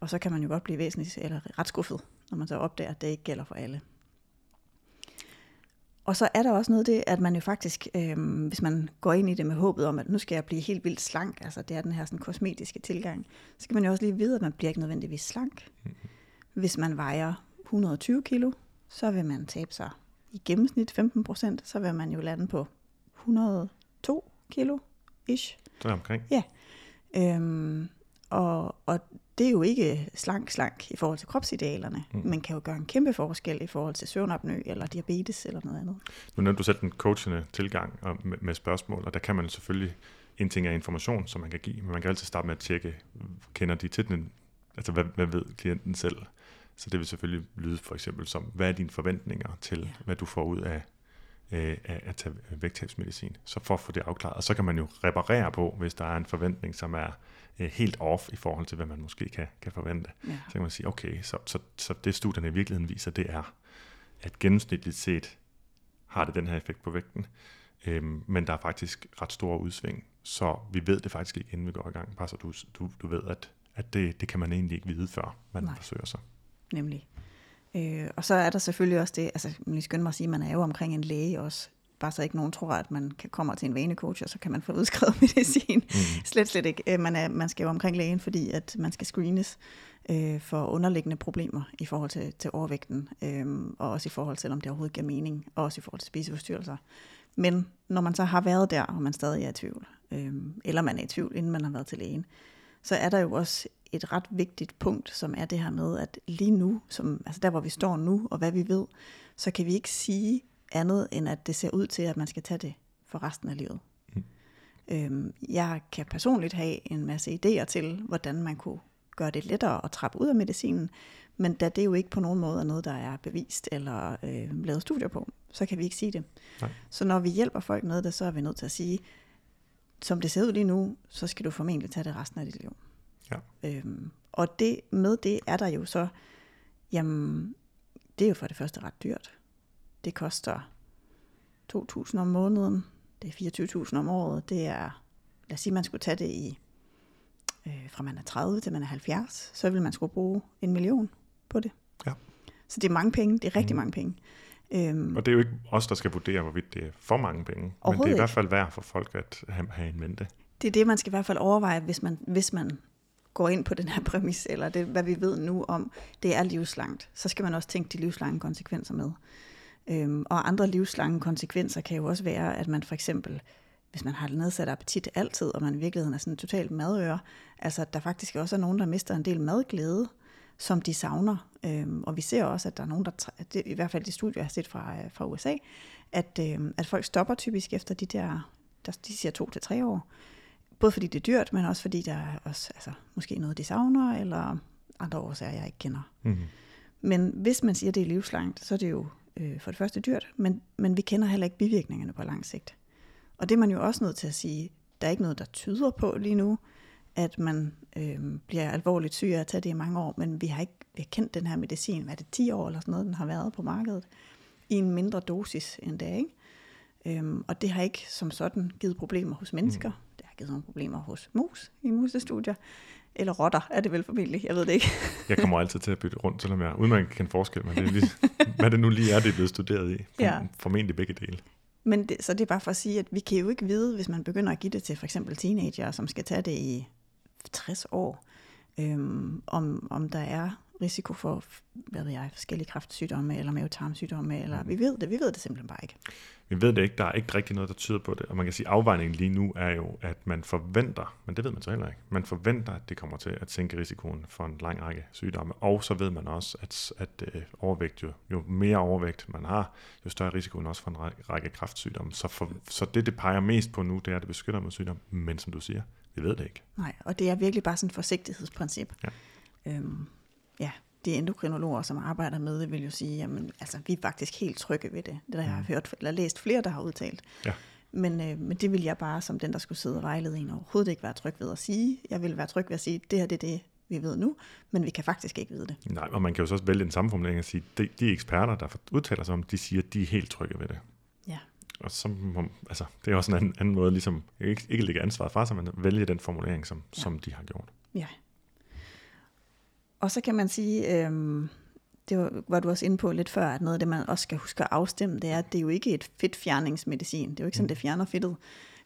Speaker 3: Og så kan man jo godt blive væsentligt eller ret skuffet, når man så opdager, at det ikke gælder for alle. Og så er der også noget det, at man jo faktisk, øh, hvis man går ind i det med håbet om, at nu skal jeg blive helt vildt slank, altså det er den her sådan, kosmetiske tilgang, så skal man jo også lige vide, at man bliver ikke nødvendigvis slank. Mm-hmm. Hvis man vejer 120 kilo, så vil man tabe sig i gennemsnit 15 procent, så vil man jo lande på 102 kilo ish.
Speaker 2: Så omkring.
Speaker 3: Ja. Øhm, og, og det er jo ikke slank-slank i forhold til kropsidealerne, mm. men kan jo gøre en kæmpe forskel i forhold til søvnapnø eller diabetes eller noget andet.
Speaker 2: Nu nævnte du selv den coachende tilgang med, med spørgsmål, og der kan man selvfølgelig, en ting er information, som man kan give, men man kan altid starte med at tjekke, kender de til den, altså hvad, hvad ved klienten selv? Så det vil selvfølgelig lyde for eksempel som, hvad er dine forventninger til, ja. hvad du får ud af, øh, at tage vægttabsmedicin? Så for at få det afklaret, og så kan man jo reparere på, hvis der er en forventning, som er øh, helt off i forhold til, hvad man måske kan, kan forvente. Ja. Så kan man sige, okay, så, så, så det studierne i virkeligheden viser, det er, at gennemsnitligt set har det den her effekt på vægten, øhm, men der er faktisk ret store udsving, så vi ved det faktisk ikke, inden vi går i gang, bare så du, du, du ved, at, at det, det kan man egentlig ikke vide, før man Nej. forsøger sig.
Speaker 3: Nemlig. Øh, og så er der selvfølgelig også det, altså man skal mig at sige, at man er jo omkring en læge også, bare så ikke nogen tror, at man kan komme til en vanecoach, og så kan man få udskrevet medicin. Mm. slet, slet ikke. Øh, man, er, man skal jo omkring lægen, fordi at man skal screenes øh, for underliggende problemer i forhold til, til overvægten, øh, og også i forhold til, om det overhovedet giver mening, og også i forhold til spiseforstyrrelser. Men når man så har været der, og man stadig er i tvivl, øh, eller man er i tvivl, inden man har været til lægen, så er der jo også et ret vigtigt punkt, som er det her med, at lige nu, som, altså der hvor vi står nu, og hvad vi ved, så kan vi ikke sige andet, end at det ser ud til, at man skal tage det for resten af livet. Mm. Øhm, jeg kan personligt have en masse idéer til, hvordan man kunne gøre det lettere at trappe ud af medicinen, men da det jo ikke på nogen måde er noget, der er bevist eller øh, lavet studier på, så kan vi ikke sige det.
Speaker 2: Nej.
Speaker 3: Så når vi hjælper folk med det, så er vi nødt til at sige, som det ser ud lige nu, så skal du formentlig tage det resten af dit liv.
Speaker 2: Ja.
Speaker 3: Øhm, og det, med det er der jo så, jamen, det er jo for det første ret dyrt. Det koster 2.000 om måneden, det er 24.000 om året, det er, lad os sige, man skulle tage det i, øh, fra man er 30 til man er 70, så vil man skulle bruge en million på det.
Speaker 2: Ja.
Speaker 3: Så det er mange penge, det er rigtig
Speaker 2: Mhm.
Speaker 3: mange penge. Øhm,
Speaker 2: Og det er jo ikke os, der skal vurdere, hvorvidt det er for mange penge. Men det er i hvert fald værd for folk at have, have en mente.
Speaker 3: det er det, man skal i hvert fald overveje, hvis man, hvis man går ind på den her præmis, eller det, hvad vi ved nu om, det er livslangt. Så skal man også tænke de livslange konsekvenser med. Øhm, og andre livslange konsekvenser kan jo også være, at man for eksempel, hvis man har nedsat appetit altid, og man i virkeligheden er sådan en totalt madøre, altså at der faktisk også er nogen, der mister en del madglæde, som de savner. Øhm, og vi ser også, at der er nogen, der, det, i hvert fald de studier, jeg har set fra, øh, fra USA, at, øhm, at folk stopper typisk efter de der, der de siger to til tre år. Både fordi det er dyrt, men også fordi der er også, altså, måske noget, de savner, eller andre årsager, jeg ikke kender.
Speaker 2: Mm.
Speaker 3: Men hvis man siger, at det er livslangt, så er det jo øh, for det første dyrt, men, men vi kender heller ikke bivirkningerne på lang sigt. Og det er man jo også nødt til at sige, der er ikke noget, der tyder på lige nu, at man øh, bliver alvorligt syg af at tage det i mange år, men vi har ikke vi har kendt den her medicin, hvad er det, 10 år eller sådan noget, den har været på markedet, i en mindre dosis end det, ikke? Øhm, og det har ikke som sådan givet problemer hos mennesker. Mm. Det har givet nogle problemer hos mus i musestudier. Eller rotter er det vel formentlig, jeg ved det ikke.
Speaker 2: Jeg kommer altid til at bytte rundt, selvom jeg udmærket kan forskel, men det er lige, hvad det nu lige er, det er blevet studeret i.
Speaker 3: Ja.
Speaker 2: Formentlig begge dele.
Speaker 3: Men det, så det er bare for at sige, at vi kan jo ikke vide, hvis man begynder at give det til for eksempel teenager, som skal tage det i 60 år, øhm, om, om der er risiko for, hvad ved jeg, forskellige kræftsygdomme eller mavetarmsygdomme, eller vi ved det, vi ved det simpelthen bare ikke.
Speaker 2: Vi ved det ikke, der er ikke rigtig noget, der tyder på det. Og man kan sige, at afvejningen lige nu er jo, at man forventer, men det ved man så heller ikke, man forventer, at det kommer til at sænke risikoen for en lang række sygdomme. Og så ved man også, at, at øh, overvægt jo, jo mere overvægt man har, jo større risikoen også for en række, række kræftsygdomme. Så, for, så det, det peger mest på nu, det er, at det beskytter mod sygdom. Men som du siger, vi ved det ikke.
Speaker 3: Nej, og det er virkelig bare sådan et forsigtighedsprincip.
Speaker 2: Ja.
Speaker 3: Øhm, ja, de endokrinologer, som arbejder med det, vil jo sige, jamen, altså, vi er faktisk helt trygge ved det. Det har jeg hørt, eller læst flere, der har udtalt.
Speaker 2: Ja.
Speaker 3: Men, øh, men det vil jeg bare, som den, der skulle sidde og vejlede en, overhovedet ikke være tryg ved at sige. Jeg vil være tryg ved at sige, det her det er det, vi ved nu, men vi kan faktisk ikke vide det.
Speaker 2: Nej, og man kan jo så også vælge den samme formulering og sige, de, de eksperter, der udtaler sig om, de siger, at de er helt trygge ved det.
Speaker 3: Ja.
Speaker 2: Og så altså, det er også en anden, anden måde, ligesom ikke, ikke lægge ansvaret fra sig, men vælge den formulering, som, ja. som de har gjort.
Speaker 3: Ja. Og så kan man sige, øhm, det var, var du også inde på lidt før, at noget af det, man også skal huske at afstemme, det er, at det er jo ikke et fedtfjerningsmedicin. Det er jo ikke sådan, det fjerner fedtet.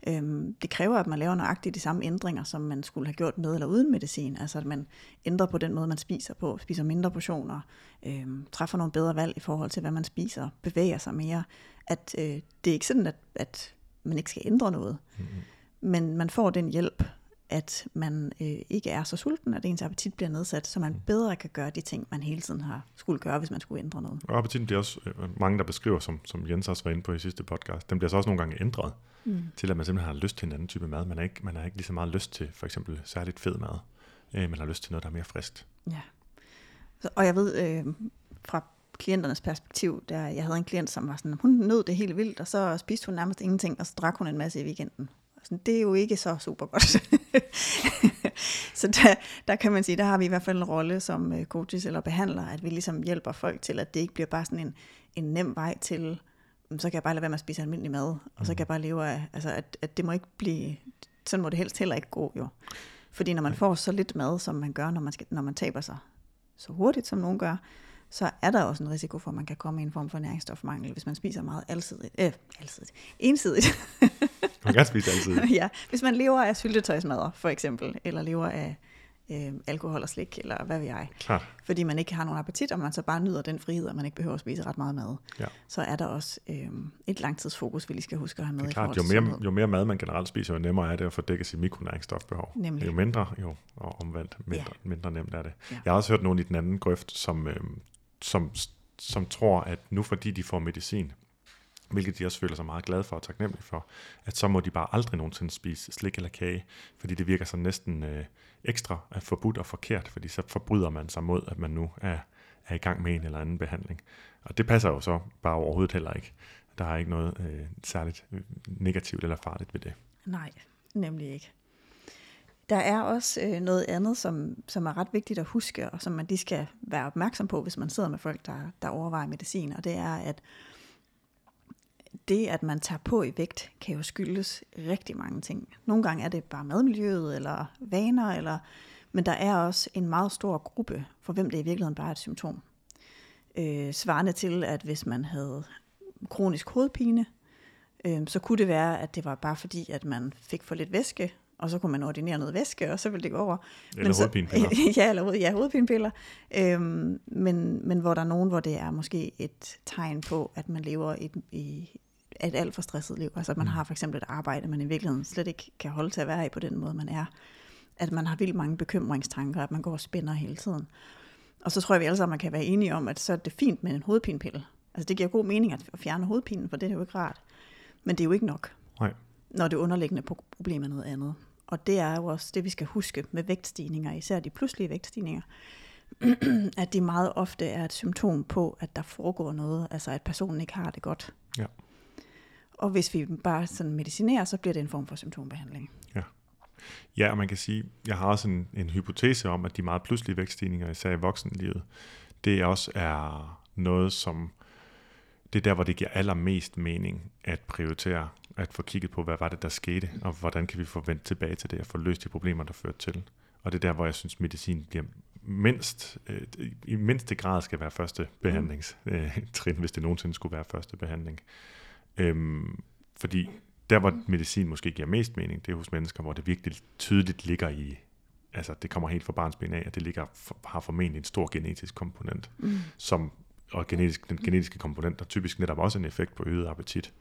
Speaker 3: Øhm, det kræver, at man laver nøjagtigt de samme ændringer, som man skulle have gjort med eller uden medicin. Altså at man ændrer på den måde, man spiser på, spiser mindre portioner, øhm, træffer nogle bedre valg i forhold til, hvad man spiser, bevæger sig mere. At øh, det er ikke sådan, at, at man ikke skal ændre noget. Mm-hmm. Men man får den hjælp, at man øh, ikke er så sulten, at ens appetit bliver nedsat, så man bedre kan gøre de ting, man hele tiden har skulle gøre, hvis man skulle ændre noget.
Speaker 2: Og appetitten bliver også, øh, mange der beskriver, som, som Jens også var inde på i sidste podcast, den bliver så også nogle gange ændret, mm. til at man simpelthen har lyst til en anden type mad. Man har ikke, man har ikke lige så meget lyst til for eksempel særligt fed mad. Øh, man har lyst til noget, der er mere friskt.
Speaker 3: Ja. Så, og jeg ved øh, fra klienternes perspektiv, der jeg havde en klient, som var sådan, hun nød det helt vildt, og så spiste hun nærmest ingenting, og så drak hun en masse i weekenden. Sådan, det er jo ikke så super godt. så der, der kan man sige, der har vi i hvert fald en rolle som øh, coaches eller behandlere, at vi ligesom hjælper folk til, at det ikke bliver bare sådan en, en nem vej til, "Mm, så kan jeg bare lade være med at spise almindelig mad, og så kan jeg bare leve af, altså at, at det må ikke blive, sådan må det helst heller ikke gå jo. Fordi når man får så lidt mad, som man gør, når man, skal, når man taber sig så hurtigt, som nogen gør, så er der også en risiko for, at man kan komme i en form for næringsstofmangel, hvis man spiser meget alsidigt, øh, alsidigt, ensidigt.
Speaker 2: Man kan spise altid.
Speaker 3: ja, hvis man lever af syltetøjsmadder, for eksempel, eller lever af øh, alkohol og slik, eller hvad ved jeg.
Speaker 2: Klart.
Speaker 3: Fordi man ikke har nogen appetit, og man så bare nyder den frihed, at man ikke behøver at spise ret meget mad.
Speaker 2: Ja.
Speaker 3: Så er der også øh, et langtidsfokus, vi lige skal huske at have med
Speaker 2: Det er
Speaker 3: i
Speaker 2: klart, jo mere,
Speaker 3: sundhed.
Speaker 2: jo mere mad man generelt spiser, jo nemmere er det at få dækket sit mikronæringsstofbehov.
Speaker 3: Nemlig.
Speaker 2: Jo mindre, jo og omvendt, mindre, ja. mindre nemt er det.
Speaker 3: Ja.
Speaker 2: Jeg har også hørt nogen i den anden grøft, som, øh, som, som tror, at nu fordi de får medicin, hvilket de også føler sig meget glade for og taknemmelige for, at så må de bare aldrig nogensinde spise slik eller kage, fordi det virker så næsten øh, ekstra er forbudt og forkert, fordi så forbryder man sig mod, at man nu er, er i gang med en eller anden behandling. Og det passer jo så bare overhovedet heller ikke. der er ikke noget øh, særligt øh, negativt eller farligt ved det.
Speaker 3: Nej, nemlig ikke. Der er også øh, noget andet, som, som er ret vigtigt at huske, og som man lige skal være opmærksom på, hvis man sidder med folk, der, der overvejer medicin, og det er, at det, at man tager på i vægt, kan jo skyldes rigtig mange ting. Nogle gange er det bare madmiljøet, eller vaner, eller, men der er også en meget stor gruppe, for hvem det i virkeligheden bare er et symptom. Øh, svarende til, at hvis man havde kronisk hovedpine, øh, så kunne det være, at det var bare fordi, at man fik for lidt væske, og så kunne man ordinere noget væske, og så ville det gå over.
Speaker 2: Eller men hovedpinepiller.
Speaker 3: Så, ja, eller ja, hovedpinepiller. Øhm, men, men hvor der er nogen, hvor det er måske et tegn på, at man lever i, i et alt for stresset liv. Altså at man mm. har for eksempel et arbejde, man i virkeligheden slet ikke kan holde til at være i på den måde, man er. At man har vildt mange bekymringstanker, at man går og spænder hele tiden. Og så tror jeg, vi alle sammen kan være enige om, at så er det fint med en hovedpinepille. Altså det giver god mening at fjerne hovedpinen, for det er jo ikke rart. Men det er jo ikke nok,
Speaker 2: Nej.
Speaker 3: når det underliggende problem er noget andet. Og det er jo også det, vi skal huske med vægtstigninger, især de pludselige vægtstigninger, at det meget ofte er et symptom på, at der foregår noget, altså at personen ikke har det godt.
Speaker 2: Ja.
Speaker 3: Og hvis vi bare sådan medicinerer, så bliver det en form for symptombehandling.
Speaker 2: Ja. Ja, og man kan sige, jeg har også en, en hypotese om, at de meget pludselige vækststigninger, især i voksenlivet, det også er noget, som det er der, hvor det giver allermest mening at prioritere, at få kigget på, hvad var det, der skete, og hvordan kan vi få vendt tilbage til det, og få løst de problemer, der førte til. Og det er der, hvor jeg synes, medicin bliver mindst, øh, i mindste grad skal være første behandlingstrin, øh, hvis det nogensinde skulle være første behandling. Øhm, fordi der, hvor medicin måske giver mest mening, det er hos mennesker, hvor det virkelig tydeligt ligger i, altså det kommer helt fra barnsben af, at det ligger, har formentlig en stor genetisk komponent, mm. som, og genetisk, den genetiske komponent, der typisk netop også en effekt på øget appetit.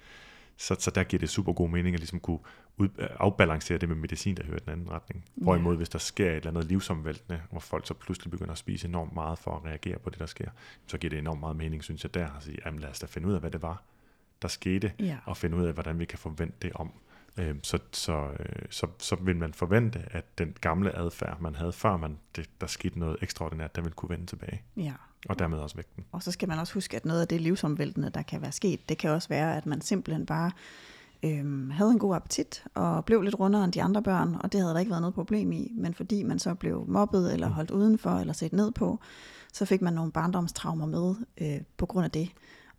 Speaker 2: Så, så der giver det super god mening at ligesom kunne ud, afbalancere det med medicin, der hører den anden retning. Hvorimod, hvis der sker et eller andet livsomvæltende, hvor folk så pludselig begynder at spise enormt meget for at reagere på det, der sker, så giver det enormt meget mening, synes jeg, der at sige, jamen lad os da finde ud af, hvad det var, der skete,
Speaker 3: Ja.
Speaker 2: og finde ud af, hvordan vi kan forvente det om. Øhm, så, så, øh, så, så vil man forvente, at den gamle adfærd, man havde før man, det, der skete noget ekstraordinært, der vil kunne vende tilbage,
Speaker 3: Ja.
Speaker 2: Og dermed også vægten.
Speaker 3: Og så skal man også huske, at noget af det livsomvæltende, der kan være sket, det kan også være, at man simpelthen bare øhm, havde en god appetit og blev lidt rundere end de andre børn, og det havde der ikke været noget problem i. Men fordi man så blev mobbet eller holdt udenfor eller set ned på, så fik man nogle barndomstraumer med øh, på grund af det.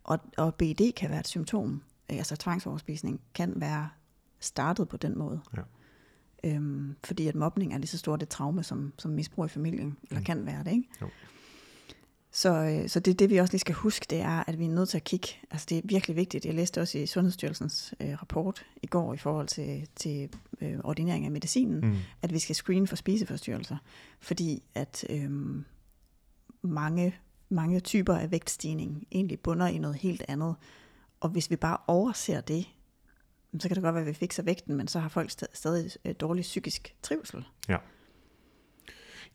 Speaker 3: Og, og BD kan være et symptom, øh, altså tvangsoverspisning kan være startet på den måde.
Speaker 2: Ja.
Speaker 3: Øhm, fordi at mobning er lige så stort et traume som, som misbrug i familien, eller
Speaker 2: Mm.
Speaker 3: kan være det, ikke?
Speaker 2: Jo.
Speaker 3: Så, øh, så det, det vi også lige skal huske, det er, at vi er nødt til at kigge, altså det er virkelig vigtigt, jeg læste også i Sundhedsstyrelsens øh, rapport i går i forhold til, til øh, ordinering af medicinen,
Speaker 2: Mm.
Speaker 3: at vi skal screene for spiseforstyrrelser, fordi at øh, mange, mange typer af vægtstigning egentlig bunder i noget helt andet, og hvis vi bare overser det, så kan det godt være, at vi fikser vægten, men så har folk st- stadig øh, dårlig psykisk trivsel.
Speaker 2: Ja,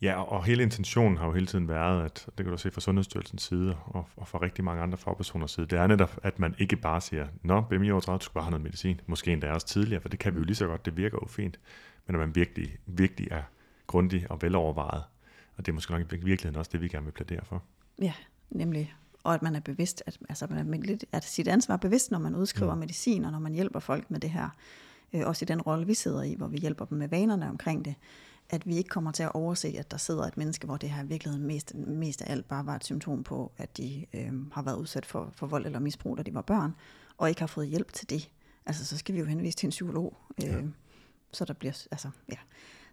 Speaker 2: og- og hele intentionen har jo hele tiden været, at det kan du se fra Sundhedsstyrelsens side, og, og fra rigtig mange andre fagpersoners side, det er netop, at man ikke bare siger, nå, BMI over 30, du skal bare have noget medicin. Måske endda også tidligere, for det kan vi jo lige så godt, det virker jo fint. Men at man virkelig, virkelig er grundig og velovervejet. Og det er måske nok i virkeligheden også det, vi gerne vil plædere for.
Speaker 3: Ja, nemlig. Og at man er bevidst, at, altså man er lidt, at sit ansvar er bevidst, når man udskriver
Speaker 2: mm.
Speaker 3: medicin, og når man hjælper folk med det her. Øh, også i den rolle, vi sidder i, hvor vi hjælper dem med vanerne omkring det. At vi ikke kommer til at overse, at der sidder et menneske, hvor det her i virkeligheden mest, mest af alt bare var et symptom på, at de øh, har været udsat for, for vold eller misbrug, da de var børn, og ikke har fået hjælp til det. Altså, så skal vi jo henvise til en psykolog. Øh,
Speaker 2: Ja.
Speaker 3: Så der bliver, altså, ja.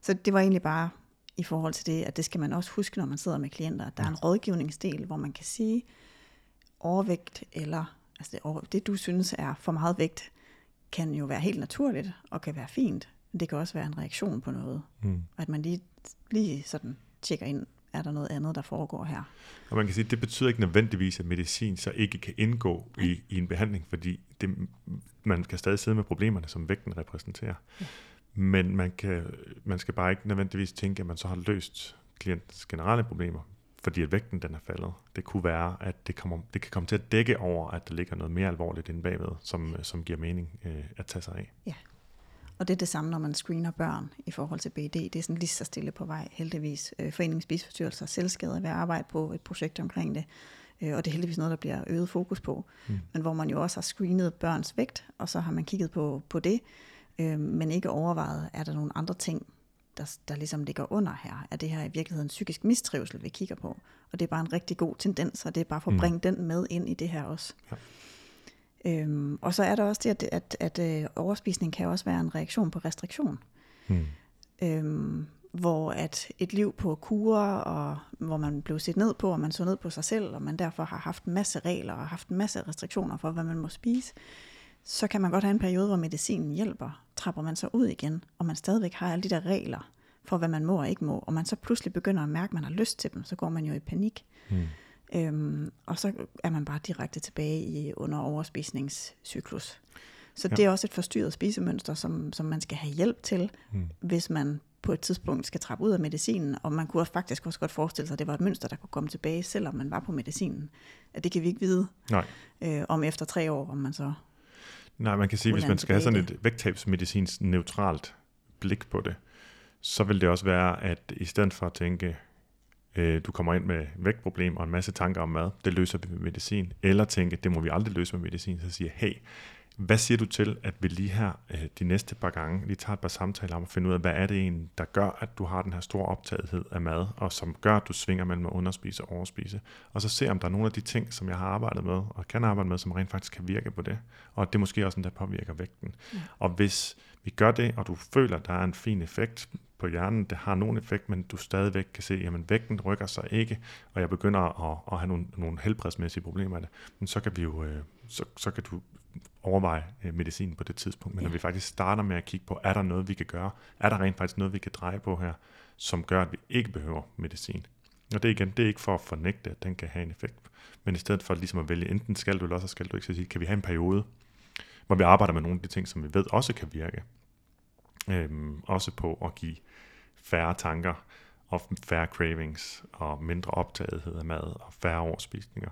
Speaker 3: Så det var egentlig bare i forhold til det, at det skal man også huske, når man sidder med klienter, at der er en rådgivningsdel, hvor man kan sige, overvægt eller altså det, det du synes er for meget vægt, kan jo være helt naturligt og kan være fint. Det kan også være en reaktion på noget.
Speaker 2: Mm.
Speaker 3: At man lige, lige sådan tjekker ind, er der noget andet, der foregår her.
Speaker 2: Og man kan sige, at det betyder ikke nødvendigvis, at medicin så ikke kan indgå i, i en behandling, fordi det, man kan stadig sidde med problemerne, som vægten repræsenterer.
Speaker 3: Ja.
Speaker 2: Men man, kan, man skal bare ikke nødvendigvis tænke, at man så har løst klientens generelle problemer, fordi at vægten den er faldet. Det kunne være, at det, kommer, det kan komme til at dække over, at der ligger noget mere alvorligt inde bagved, som, som giver mening øh, at tage sig af.
Speaker 3: Og det er det samme, når man screener børn i forhold til BD. Det er sådan lige så stille på vej, heldigvis. Øh, Foreningen Spiseforstyrrelser og Selvskade er ved at arbejde på et projekt omkring det. Øh, og det er heldigvis noget, der bliver øget fokus på. Mm. Men hvor man jo også har screenet børns vægt, og så har man kigget på, på det, øh, men ikke overvejet, er der nogle andre ting, der, der ligesom ligger under her? Er det her i virkeligheden psykisk mistrivsel, vi kigger på? Og det er bare en rigtig god tendens, og det er bare for at mm. bringe mm. den med ind i det her også. Ja. Øhm, og så er der også det, at, at, at, øh, overspisning kan også være en reaktion på restriktion. Mm. Øhm, hvor at et liv på kurer, og hvor man blev set ned på, og man så ned på sig selv, og man derfor har haft en masse regler og haft en masse restriktioner for, hvad man må spise, så kan man godt have en periode, hvor medicinen hjælper. Trapper man så ud igen, og man stadigvæk har alle de der regler for, hvad man må og ikke må, og man så pludselig begynder at mærke, at man har lyst til dem, så går man jo i panik. Mm. Øhm, og så er man bare direkte tilbage i under overspisningscyklus. Så ja. det er også et forstyrret spisemønster, som, som man skal have hjælp til, mm. hvis man på et tidspunkt skal trappe ud af medicinen, og man kunne også faktisk også godt forestille sig, at det var et mønster, der kunne komme tilbage, selvom man var på medicinen. At det kan vi ikke vide
Speaker 2: Nej.
Speaker 3: Øh, om efter tre år, om man så...
Speaker 2: Nej, man kan sige, hvis man skal have sådan et vægttabsmedicins neutralt blik på det, så vil det også være, at i stedet for at tænke, øh, du kommer ind med vægtproblem og en masse tanker om mad, det løser vi med medicin, eller tænke, det må vi aldrig løse med medicin, så siger hey, hvad siger du til, at vi lige her øh, de næste par gange lige tager et par samtaler om at finde ud af, hvad er det egentlig, der gør, at du har den her store optagethed af mad, og som gør, at du svinger mellem at underspise og overspise. Og så se, om der er nogle af de ting, som jeg har arbejdet med, og kan arbejde med, som rent faktisk kan virke på det. Og at det måske også der påvirker vægten. Ja. Og hvis vi gør det, og du føler, at der er en fin effekt på hjernen, det har nogen effekt, men du stadigvæk kan se, at vægten rykker sig ikke, og jeg begynder at, at have nogle, nogle helbredsmæssige problemer af det, men så kan vi jo, øh, så, så kan du overveje øh, medicin på det tidspunkt. Men ja. når vi faktisk starter med at kigge på, er der noget, vi kan gøre? Er der rent faktisk noget, vi kan dreje på her, som gør, at vi ikke behøver medicin? Og det igen, det er ikke for at fornægte, at den kan have en effekt. Men i stedet for ligesom at vælge, enten skal du, eller også skal du ikke, så sige, kan vi have en periode, hvor vi arbejder med nogle af de ting, som vi ved også kan virke. Øhm, også på at give færre tanker, og færre cravings, og mindre optagethed af mad, og færre overspisninger.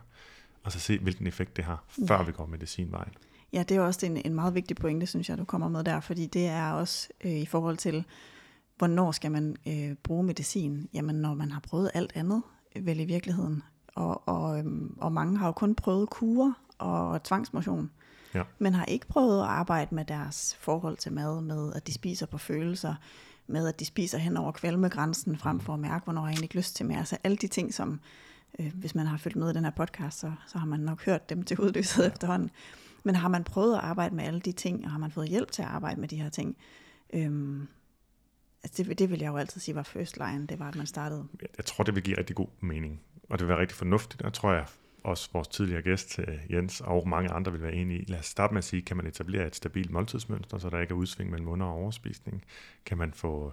Speaker 2: Og så se, hvilken effekt det har, før ja. vi går medicinvejen.
Speaker 3: Ja, det er også en, en meget vigtig pointe, synes jeg, du kommer med der, fordi det er også øh, i forhold til, hvornår skal man øh, bruge medicin? Jamen, når man har prøvet alt andet, øh, vel i virkeligheden. Og, og, øhm, og mange har jo kun prøvet kurer og tvangsmotion, ja. men har ikke prøvet at arbejde med deres forhold til mad, med at de spiser på følelser, med at de spiser hen over kvalmegrænsen, frem for at mærke, hvornår jeg egentlig ikke lyst til mere. Altså alle de ting, som, øh, hvis man har følt med i den her podcast, så, så har man nok hørt dem til udløset ja. efterhånden. Men har man prøvet at arbejde med alle de ting, og har man fået hjælp til at arbejde med de her ting? Øhm, altså det, det vil jeg jo altid sige var first line, det var, at man startede.
Speaker 2: Jeg tror, det vil give rigtig god mening, og det vil være rigtig fornuftigt, og tror jeg også vores tidligere gæst, øh, Jens, og mange andre vil være enige i. Lad os starte med at sige, kan man etablere et stabilt måltidsmønster, så der ikke er udsving mellem under- og overspisning? Kan man få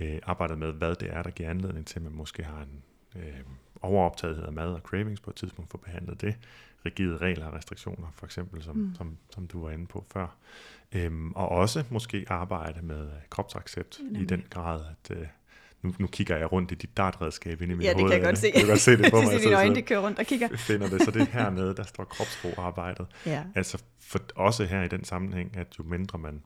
Speaker 2: øh, arbejdet med, hvad det er, der giver anledning til, at man måske har en øh, overoptagethed af mad og cravings på et tidspunkt, for behandlet det? rigide regler og restriktioner, for eksempel, som, mm. som, som du var inde på før. Øhm, og også måske arbejde med kropsaccept i den grad, at øh, nu, nu kigger jeg rundt i dit dartredskab inde i mit hoved.
Speaker 3: Ja, det kan jeg godt se.
Speaker 2: Jeg kan godt se det på mig.
Speaker 3: det dine øjne, de kører rundt og kigger.
Speaker 2: finder det, så det er hernede, der står kropsproarbejdet. ja. Altså for, også her i den sammenhæng, at jo mindre man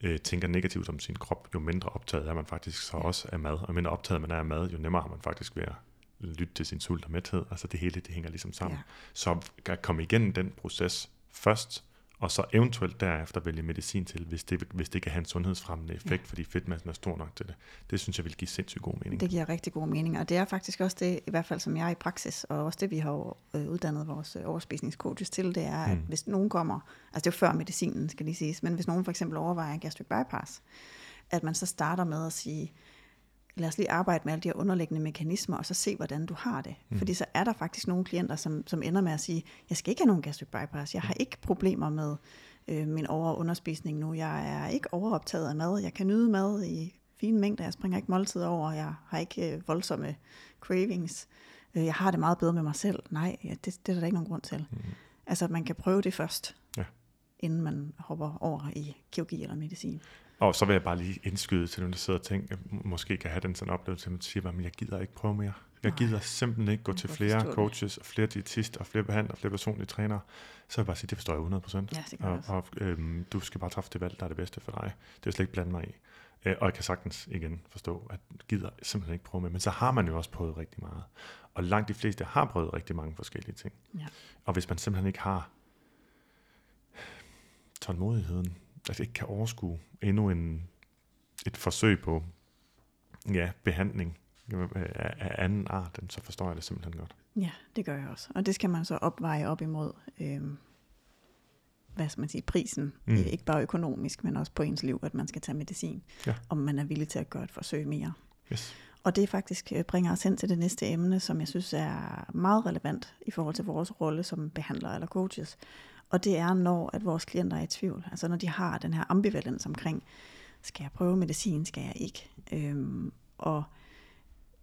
Speaker 2: øh, tænker negativt om sin krop, jo mindre optaget er man faktisk så også af mad. Og jo mindre optaget man er af mad, jo nemmere har man faktisk ved at lytte til sin sult og mæthed. Altså det hele, det hænger ligesom sammen. Ja. Så at komme igennem den proces først, og så eventuelt derefter vælge medicin til, hvis det, hvis det kan have en sundhedsfremmende effekt, ja. fordi fedtmassen er stor nok til det. Det synes jeg vil give sindssygt god mening.
Speaker 3: Det giver rigtig god mening, og det er faktisk også det, i hvert fald som jeg er i praksis, og også det, vi har øh, uddannet vores øh, overspisningscoaches til, det er, at mm. hvis nogen kommer, altså det er jo før medicinen, skal lige siges, men hvis nogen for eksempel overvejer gastric bypass, at man så starter med at sige, lad os lige arbejde med alle de her underliggende mekanismer, og så se, hvordan du har det. Mm. Fordi så er der faktisk nogle klienter, som, som ender med at sige, jeg skal ikke have nogen gastric bypass, jeg har mm. ikke problemer med øh, min over- og underspisning nu, jeg er ikke overoptaget af mad, jeg kan nyde mad i fine mængder, jeg springer ikke måltid over, jeg har ikke øh, voldsomme cravings, øh, jeg har det meget bedre med mig selv. Nej, ja, det, det er der ikke nogen grund til. Mm. Altså, man kan prøve det først. Ja. inden man hopper over i kirurgi eller medicin.
Speaker 2: Og så vil jeg bare lige indskyde til dem, der sidder og tænker, måske kan have den sådan oplevelse, at man siger, at jeg gider ikke prøve mere. Jeg
Speaker 3: Nej.
Speaker 2: gider simpelthen ikke gå til flere coaches, og flere diætister, og flere behandlere, og flere personlige trænere. Så vil jeg bare sige, det forstår jeg 100%.
Speaker 3: Ja, det
Speaker 2: og, og øhm, du skal bare træffe det valg, der er det bedste for dig. Det vil jeg slet ikke blande mig i. Øh, og jeg kan sagtens igen forstå, at gider simpelthen ikke prøve mere. Men så har man jo også prøvet rigtig meget. Og langt de fleste har prøvet rigtig mange forskellige ting.
Speaker 3: Ja.
Speaker 2: Og hvis man simpelthen ikke har tålmodigheden, altså ikke kan overskue endnu en, et forsøg på ja, behandling øh, af, af anden art, så forstår jeg det simpelthen godt.
Speaker 3: Ja, det gør jeg også. Og det skal man så opveje op imod, øhm, hvad skal man sige, prisen.
Speaker 2: Mm.
Speaker 3: Ikke bare økonomisk, men også på ens liv, at man skal tage medicin.
Speaker 2: Ja.
Speaker 3: Om man er villig til at gøre et forsøg mere.
Speaker 2: Yes.
Speaker 3: Og det faktisk øh, bringer os hen til det næste emne, som jeg synes er meget relevant i forhold til vores rolle som behandlere eller coaches. Og det er, når at vores klienter er i tvivl. Altså når de har den her ambivalens omkring, skal jeg prøve medicin, skal jeg ikke? Øhm, og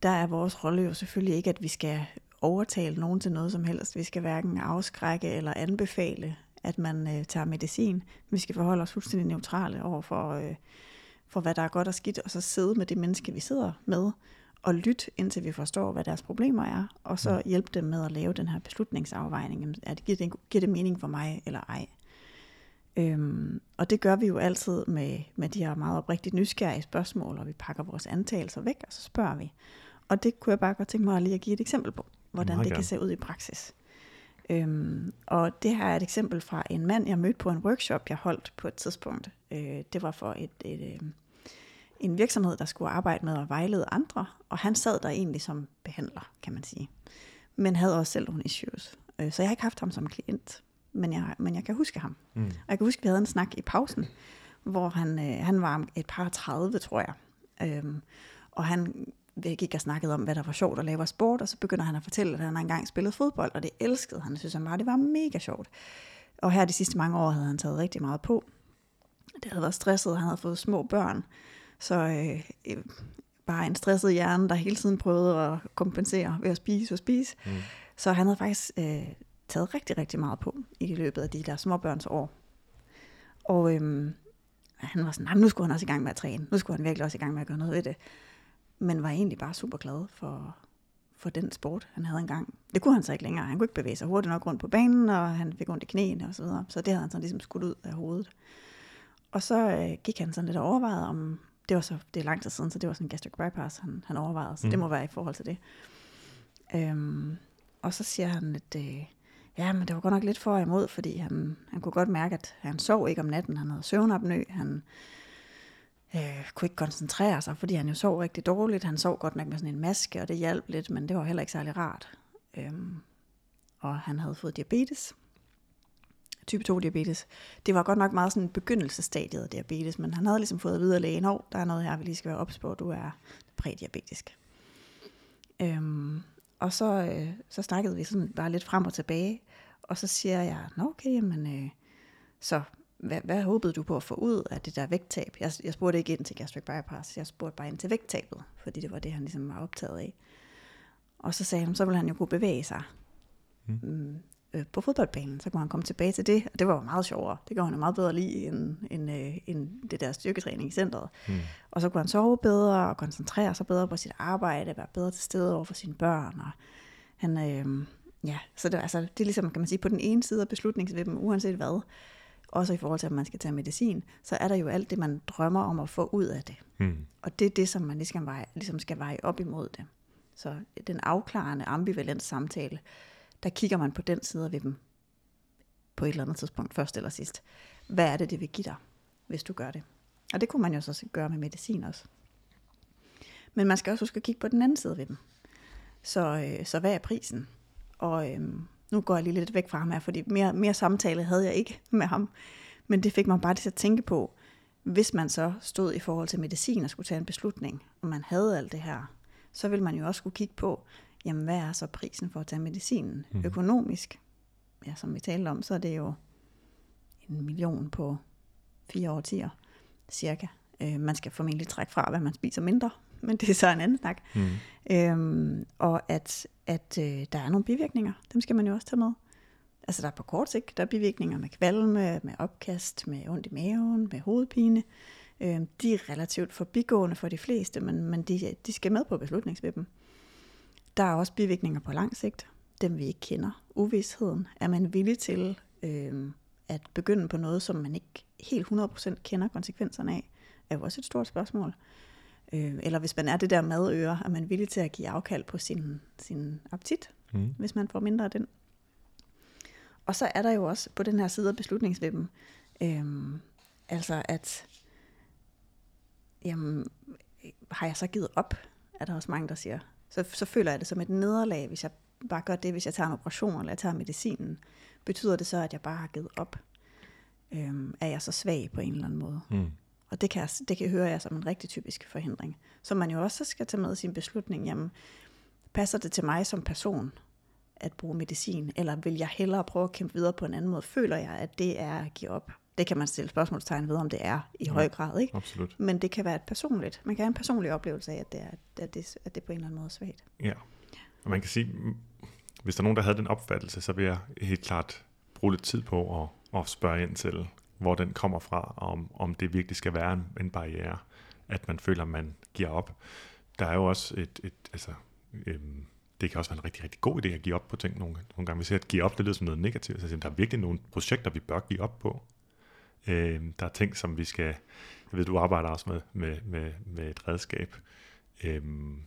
Speaker 3: der er vores rolle jo selvfølgelig ikke, at vi skal overtale nogen til noget som helst. Vi skal hverken afskrække eller anbefale, at man øh, tager medicin. Vi skal forholde os fuldstændig neutrale over for, øh, for, hvad der er godt og skidt, og så sidde med det menneske, vi sidder med, og lytte, indtil vi forstår, hvad deres problemer er, og så hjælpe dem med at lave den her beslutningsafvejning. Er det, giver, det, giver det mening for mig, eller ej? Øhm, og det gør vi jo altid med, med de her meget oprigtigt nysgerrige spørgsmål, og vi pakker vores antagelser væk, og så spørger vi. Og det kunne jeg bare godt tænke mig lige at give et eksempel på, hvordan det kan se ud i praksis. Øhm, og det her er et eksempel fra en mand, jeg mødte på en workshop, jeg holdt på et tidspunkt. Øh, det var for et, et, øh, en virksomhed, der skulle arbejde med at vejlede andre, og han sad der egentlig som behandler, kan man sige. Men havde også selv nogle issues. Øh, så jeg har ikke haft ham som klient, men jeg, men jeg kan huske ham.
Speaker 2: Mm.
Speaker 3: Og jeg kan huske, at vi havde en snak i pausen, hvor han, øh, han var et par 30, tror jeg. Øhm, og han gik og snakkede om, hvad der var sjovt at lave af sport, og så begynder han at fortælle, at han engang spillede fodbold, og det elskede han. Jeg synes han bare, det var mega sjovt. Og her de sidste mange år havde han taget rigtig meget på. Det havde været stresset, han havde fået små børn, så øh, øh, bare en stresset hjerne, der hele tiden prøvede at kompensere ved at spise og spise.
Speaker 2: Mm.
Speaker 3: Så han havde faktisk øh, taget rigtig, rigtig meget på i løbet af de der småbørns år. Og øhm, han var sådan, "Nej, men nu skulle han også i gang med at træne. Nu skulle han virkelig også i gang med at gøre noget ved det. Men var egentlig bare super glad for, for den sport, han havde engang. Det kunne han så ikke længere. Han kunne ikke bevæge sig hurtigt nok rundt på banen, og han fik ondt i knæene og så videre. Så det havde han sådan ligesom skudt ud af hovedet. Og så øh, gik han sådan lidt og overvejede om, det var så, det er lang tid siden, så det var sådan en gastric bypass, han, han overvejede, så mm. det må være i forhold til det. Øhm, og så siger han, at øh, ja, men det var godt nok lidt for imod, fordi han, han kunne godt mærke, at han sov ikke om natten, han havde søvnapnø, han øh, kunne ikke koncentrere sig, fordi han jo sov rigtig dårligt. Han sov godt nok med sådan en maske, og det hjalp lidt, men det var heller ikke særlig rart. Øhm, og han havde fået diabetes, type 2 diabetes. Det var godt nok meget sådan begyndelsestadiet af diabetes, men han havde ligesom fået at vide af lægen, at der er noget her, vi lige skal være ops på, du er prædiabetisk. Øhm, og så, øh, så snakkede vi sådan bare lidt frem og tilbage, og så siger jeg, nå okay, men øh, så hvad, hvad håbede du på at få ud af det der vægttab? Jeg, jeg spurgte ikke ind til gastric bypass, jeg spurgte bare ind til vægttabet, fordi det var det, han ligesom var optaget af. Og så sagde han, så ville han jo kunne bevæge sig
Speaker 2: Mm.
Speaker 3: Øh, på fodboldbanen, så kunne han komme tilbage til det, og det var jo meget sjovere. Det gør han jo meget bedre lige end, end, øh, end det der styrketræning i centret.
Speaker 2: Mm.
Speaker 3: Og så kunne han sove bedre og koncentrere sig bedre på sit arbejde, være bedre til stede over for sine børn. Og han, øh, ja, så det, altså, det er ligesom, kan man sige, på den ene side af beslutningsvippen, uanset hvad, også i forhold til, at man skal tage medicin, så er der jo alt det, man drømmer om at få ud af det.
Speaker 2: Mm.
Speaker 3: Og det er det, som man ligesom, veje, ligesom skal veje op imod det. Så den afklarende, ambivalent samtale, der kigger man på den side af dem på et eller andet tidspunkt, først eller sidst. Hvad er det, det vil give dig, hvis du gør det? Og det kunne man jo så gøre med medicin også. Men man skal også huske at kigge på den anden side ved dem. Så, øh, så hvad er prisen? Og øh, nu går jeg lige lidt væk fra ham her, fordi mere, mere samtale havde jeg ikke med ham. Men det fik mig bare til at tænke på, hvis man så stod i forhold til medicin og skulle tage en beslutning, og man havde alt det her, så vil man jo også skulle kigge på, jamen hvad er så prisen for at tage medicinen
Speaker 2: Mhm.
Speaker 3: økonomisk? Ja, som vi talte om, så er det jo en million på fire årtier, cirka. Øh, man skal formentlig trække fra, hvad man spiser mindre, men det er så en anden snak. Altså der er på kort sigt, der er bivirkninger med kvalme, med opkast, med ondt i maven, med hovedpine. Øh, de er relativt forbigående for de fleste, men, men de, de skal med på beslutningsvippen. Der er også bivirkninger på lang sigt, dem vi ikke kender. Uvidsheden. Er man villig til øh, at begynde på noget, som man ikke helt 100% kender konsekvenserne af, er jo også et stort spørgsmål. Øh, eller hvis man er det der madøre, er man villig til at give afkald på sin, sin appetit, mm. hvis man får mindre af den. Og så er der jo også på den her side af beslutningsvippen, øh, altså at, jamen, har jeg så givet op, er der også mange, der siger. Så, så føler jeg det som et nederlag, hvis jeg bare gør det, hvis jeg tager en operation, eller jeg tager medicinen. Betyder det så, at jeg bare har givet op? Øhm, er jeg så svag på en eller anden måde? Mm. Og det kan, det kan høre jeg som en rigtig typisk forhindring. Så man jo også skal tage med sin beslutning, jamen, passer det til mig som person at bruge medicin, eller vil jeg hellere prøve at kæmpe videre på en anden måde? Føler jeg, at det er at give op? Det kan man stille spørgsmålstegn ved, om det er i ja, høj grad. Ikke?
Speaker 2: Absolut.
Speaker 3: Men det kan være et personligt. Man kan have en personlig oplevelse af, at det er, at det, at det på en eller anden måde er svagt.
Speaker 2: Ja, og man kan sige, hvis der er nogen, der havde den opfattelse, så vil jeg helt klart bruge lidt tid på at, at spørge ind til, hvor den kommer fra, og om, om det virkelig skal være en, en barriere, at man føler, man giver op. Der er jo også et, et altså, øhm, det kan også være en rigtig, rigtig god idé at give op på ting nogle, nogle gange. Vi ser, at give op, det lyder som noget negativt. Så der er virkelig nogle projekter, vi bør give op på. Øhm, der er ting, som vi skal, jeg ved, du arbejder også med, med, med, med et redskab, øhm,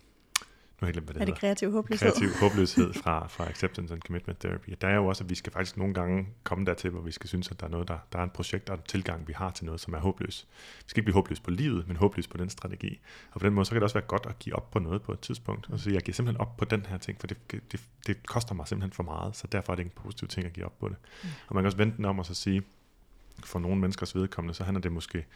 Speaker 2: nu har jeg glemt, hvad det
Speaker 3: er det
Speaker 2: hedder.
Speaker 3: kreativ håbløshed?
Speaker 2: Kreativ håbløshed fra, fra Acceptance and Commitment Therapy. Der er jo også, at vi skal faktisk nogle gange komme dertil, hvor vi skal synes, at der er noget, der, der er en projekt og en tilgang, vi har til noget, som er håbløs. Vi skal ikke blive håbløs på livet, men håbløs på den strategi. Og på den måde, så kan det også være godt at give op på noget på et tidspunkt. Og så jeg giver simpelthen op på den her ting, for det, det, det koster mig simpelthen for meget, så derfor er det ikke en positiv ting at give op på det. Mm. Og man kan også vente den om og så sige, for nogle menneskers vedkommende, så handler det måske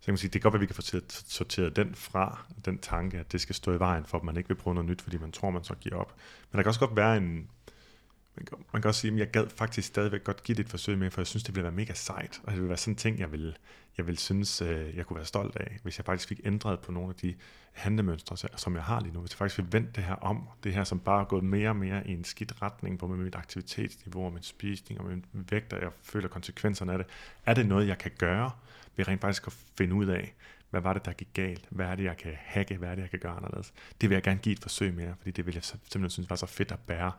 Speaker 2: så kan man sige, det kan godt være, at vi kan få sorteret den fra, den tanke, at det skal stå i vejen for, at man ikke vil prøve noget nyt, fordi man tror, man så giver op. Men der kan også godt være en, man kan, man kan også sige, at jeg gad faktisk stadigvæk godt give det et forsøg med, for jeg synes, det ville være mega sejt, og det ville være sådan en ting, jeg ville, jeg ville synes, øh, jeg kunne være stolt af, hvis jeg faktisk fik ændret på nogle af de handlemønstre, som jeg har lige nu. Hvis jeg faktisk fik vendt det her om, det her, som bare er gået mere og mere i en skidt retning, på med mit aktivitetsniveau og min spisning og min vægt, og jeg føler konsekvenserne af det. Er det noget, jeg kan gøre? ved rent faktisk at finde ud af, hvad var det, der gik galt? Hvad er det, jeg kan hacke? Hvad er det, jeg kan gøre anderledes? Det vil jeg gerne give et forsøg mere, fordi det vil jeg simpelthen synes var så fedt at bære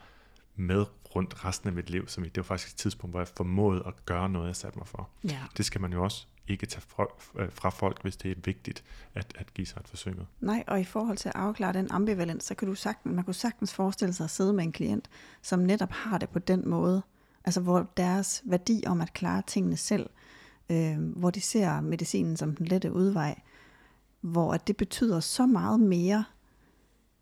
Speaker 2: med rundt resten af mit liv. Som det var faktisk et tidspunkt, hvor jeg formåede at gøre noget, jeg satte mig for.
Speaker 3: Ja.
Speaker 2: Det skal man jo også ikke tage fra, øh, fra folk, hvis det er vigtigt at, at give sig et forsøg med.
Speaker 3: Nej, og i forhold til at afklare den ambivalens, så kan du sagtens, man kunne sagtens forestille sig at sidde med en klient, som netop har det på den måde, altså hvor deres værdi om at klare tingene selv, øh, hvor de ser medicinen som den lette udvej, hvor at det betyder så meget mere,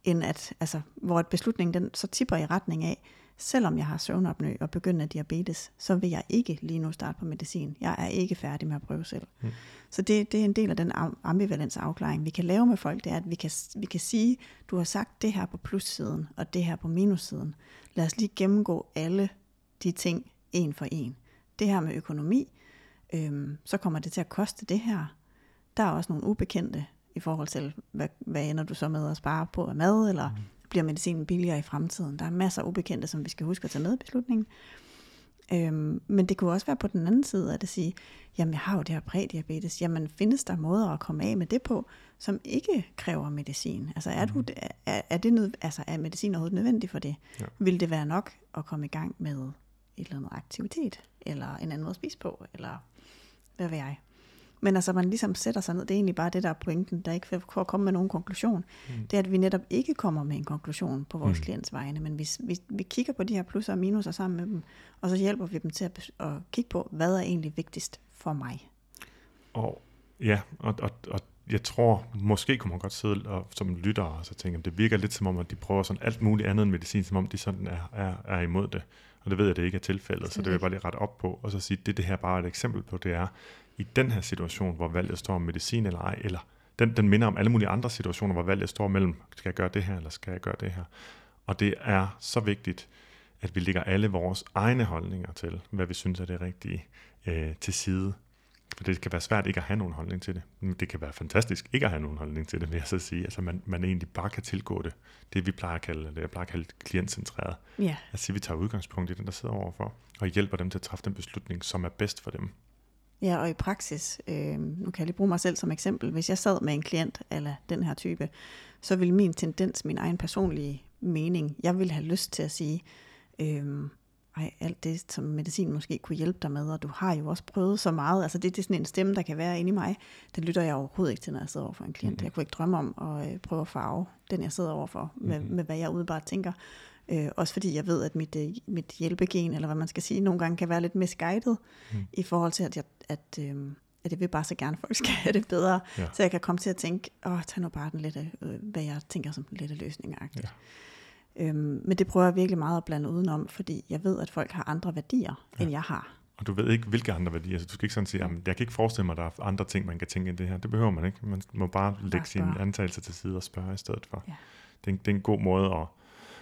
Speaker 3: end at, altså, hvor at beslutningen den så tipper i retning af, selvom jeg har søvnopnø og begynder af diabetes, så vil jeg ikke lige nu starte på medicin. Jeg er ikke færdig med at prøve selv. Mm. Så det, det er en del af den ambivalens afklaring, vi kan lave med folk, det er, at vi kan, vi kan sige, du har sagt det her på plussiden, og det her på minussiden. Lad os lige gennemgå alle de ting en for en. Det her med økonomi, øhm, så kommer det til at koste det her. Der er også nogle ubekendte i forhold til, hvad, hvad ender du så med at spare på af mad, eller mm. Bliver medicinen billigere i fremtiden. Der er masser af ubekendte, som vi skal huske at tage med i beslutningen. Øhm, men det kunne også være på den anden side, at det sige, jamen jeg har jo det her prædiabetes, jamen findes der måder at komme af med det på, som ikke kræver medicin? Altså er, du, er, er, det nød, altså er medicin overhovedet nødvendig for det? Ja. Vil det være nok at komme i gang med et eller andet aktivitet, eller en anden måde at spise på, eller hvad ved jeg. Men altså, man ligesom sætter sig ned, det er egentlig bare det, der er pointen, der ikke for at komme med nogen konklusion. Mm. Det er, at vi netop ikke kommer med en konklusion på vores mm. klients vegne, men vi, vi, vi kigger på de her plusser og minuser sammen med dem, og så hjælper vi dem til at, at kigge på, hvad er egentlig vigtigst for mig.
Speaker 2: Og ja, og, og, og jeg tror, måske kunne man godt sidde og, som lytter og så tænke, at det virker lidt som om, at de prøver sådan alt muligt andet end medicin, som om de sådan er, er, er imod det. Og det ved jeg, at det ikke er tilfældet, så det vil jeg bare lige rette op på, og så sige, at det, det her bare er et eksempel på, det er, i den her situation, hvor valget står om medicin eller ej, eller den, den minder om alle mulige andre situationer, hvor valget står mellem, skal jeg gøre det her, eller skal jeg gøre det her. Og det er så vigtigt, at vi lægger alle vores egne holdninger til, hvad vi synes er det rigtige, øh, til side. For det kan være svært ikke at have nogen holdning til det. Men det kan være fantastisk ikke at have nogen holdning til det, vil jeg så sige. Altså man, man egentlig bare kan tilgå det. Det vi plejer at kalde, eller jeg plejer at kalde klientcentreret.
Speaker 3: Ja,
Speaker 2: Altså vi tager udgangspunkt i den, der sidder overfor, og hjælper dem til at træffe den beslutning, som er bedst for dem.
Speaker 3: Ja og i praksis, øh, nu kan jeg lige bruge mig selv som eksempel, hvis jeg sad med en klient eller den her type, så ville min tendens, min egen personlige mening, jeg ville have lyst til at sige, øh, ej, alt det, som medicin måske kunne hjælpe dig med, og du har jo også prøvet så meget, altså det, det er sådan en stemme, der kan være inde i mig, det lytter jeg overhovedet ikke til, når jeg sidder over for en klient. Mm-hmm. Jeg kunne ikke drømme om at øh, prøve at farve den, jeg sidder overfor, med, mm-hmm. med hvad jeg udebart tænker. Øh, også fordi jeg ved, at mit, øh, mit hjælpegen, eller hvad man skal sige, nogle gange kan være lidt misguided, mm. i forhold til, at jeg, at, øh, at jeg vil bare så gerne, at folk skal have det bedre.
Speaker 2: Ja.
Speaker 3: Så jeg kan komme til at tænke, åh, tag nu bare den lette, øh, hvad jeg tænker som den lette løsning. Ja. Øhm, men det prøver jeg virkelig meget at blande udenom, fordi jeg ved, at folk har andre værdier, ja. end jeg har.
Speaker 2: Og du ved ikke, hvilke andre værdier. Altså, du skal ikke sådan sige, jamen, jeg kan ikke forestille mig, at der er andre ting, man kan tænke end det her. Det behøver man ikke. Man må bare lægge sine antagelser til side og spørge i stedet for.
Speaker 3: Ja.
Speaker 2: Det, er det er en god måde at,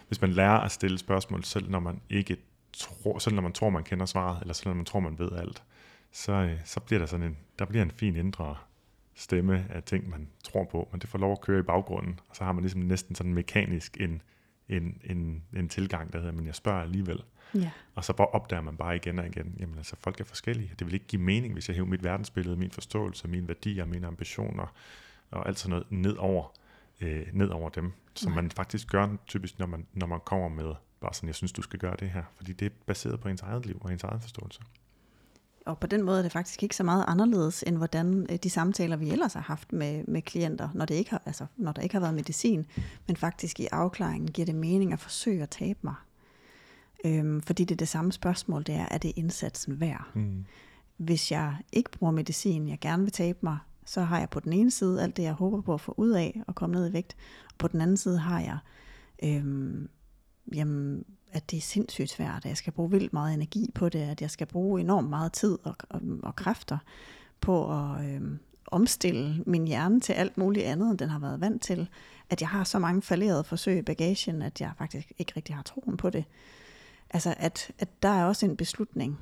Speaker 2: hvis man lærer at stille spørgsmål, selv når man ikke tror, selv når man tror, man kender svaret, eller selv når man tror, man ved alt, så, øh, så bliver der sådan en, der bliver en fin indre stemme af ting, man tror på, men det får lov at køre i baggrunden, og så har man ligesom næsten sådan mekanisk en, en, en, en tilgang, der hedder, men jeg spørger alligevel.
Speaker 3: Ja.
Speaker 2: Og så bare opdager man bare igen og igen, jamen altså folk er forskellige. Det vil ikke give mening, hvis jeg hæver mit verdensbillede, min forståelse, mine værdier, mine ambitioner og alt sådan noget ned over, øh, ned over dem. Som
Speaker 3: Nej.
Speaker 2: man faktisk gør typisk, når man, når man kommer med bare sådan, jeg synes, du skal gøre det her. Fordi det er baseret på ens eget liv og ens egen forståelse.
Speaker 3: Og på den måde er det faktisk ikke så meget anderledes, end hvordan øh, de samtaler, vi ellers har haft med, med klienter, når, det ikke har, altså, når der ikke har været medicin, men faktisk i afklaringen giver det mening at forsøge at tabe mig. Øhm, fordi det er det samme spørgsmål, det er, er det indsatsen værd?
Speaker 2: Mm.
Speaker 3: Hvis jeg ikke bruger medicin, jeg gerne vil tabe mig, så har jeg på den ene side alt det, jeg håber på at få ud af og komme ned i vægt. Og på den anden side har jeg, øhm, jamen, at det er sindssygt svært, at jeg skal bruge vildt meget energi på det, at jeg skal bruge enormt meget tid og, og, og kræfter på at øhm, omstille min hjerne til alt muligt andet, end den har været vant til. At jeg har så mange falderede forsøg i bagagen, at jeg faktisk ikke rigtig har troen på det. Altså, at, at der er også en beslutning,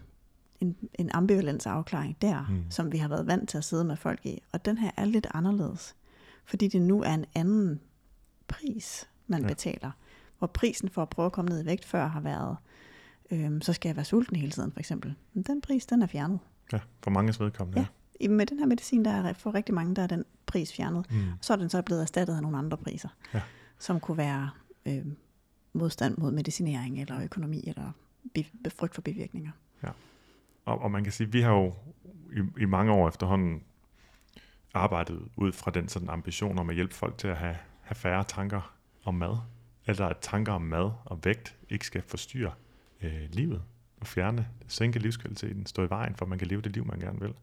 Speaker 3: en, en ambivalens afklaring der,
Speaker 2: Mm.
Speaker 3: som vi har været vant til at sidde med folk i. Og den her er lidt anderledes, fordi det nu er en anden pris, man
Speaker 2: Ja.
Speaker 3: ja. betaler. Hvor prisen for at prøve at komme ned i vægt før har været, øhm, så skal jeg være sulten hele tiden for eksempel. Men den pris, den er fjernet.
Speaker 2: Ja, for manges vedkommende.
Speaker 3: Ja. I- Med den her medicin, der er for rigtig mange, der er den pris fjernet.
Speaker 2: Mm.
Speaker 3: Så er den så blevet erstattet af nogle andre priser,
Speaker 2: Ja.
Speaker 3: som kunne være øh, modstand mod medicinering, eller økonomi, eller bi- frygt for bivirkninger.
Speaker 2: Og, og man kan sige, vi har jo i, i mange år efterhånden arbejdet ud fra den sådan ambition om at hjælpe folk til at have, have færre tanker om mad. Eller at tanker om mad og vægt ikke skal forstyrre øh, livet og fjerne, sænke livskvaliteten, stå i vejen for, at man kan leve det liv, man gerne vil.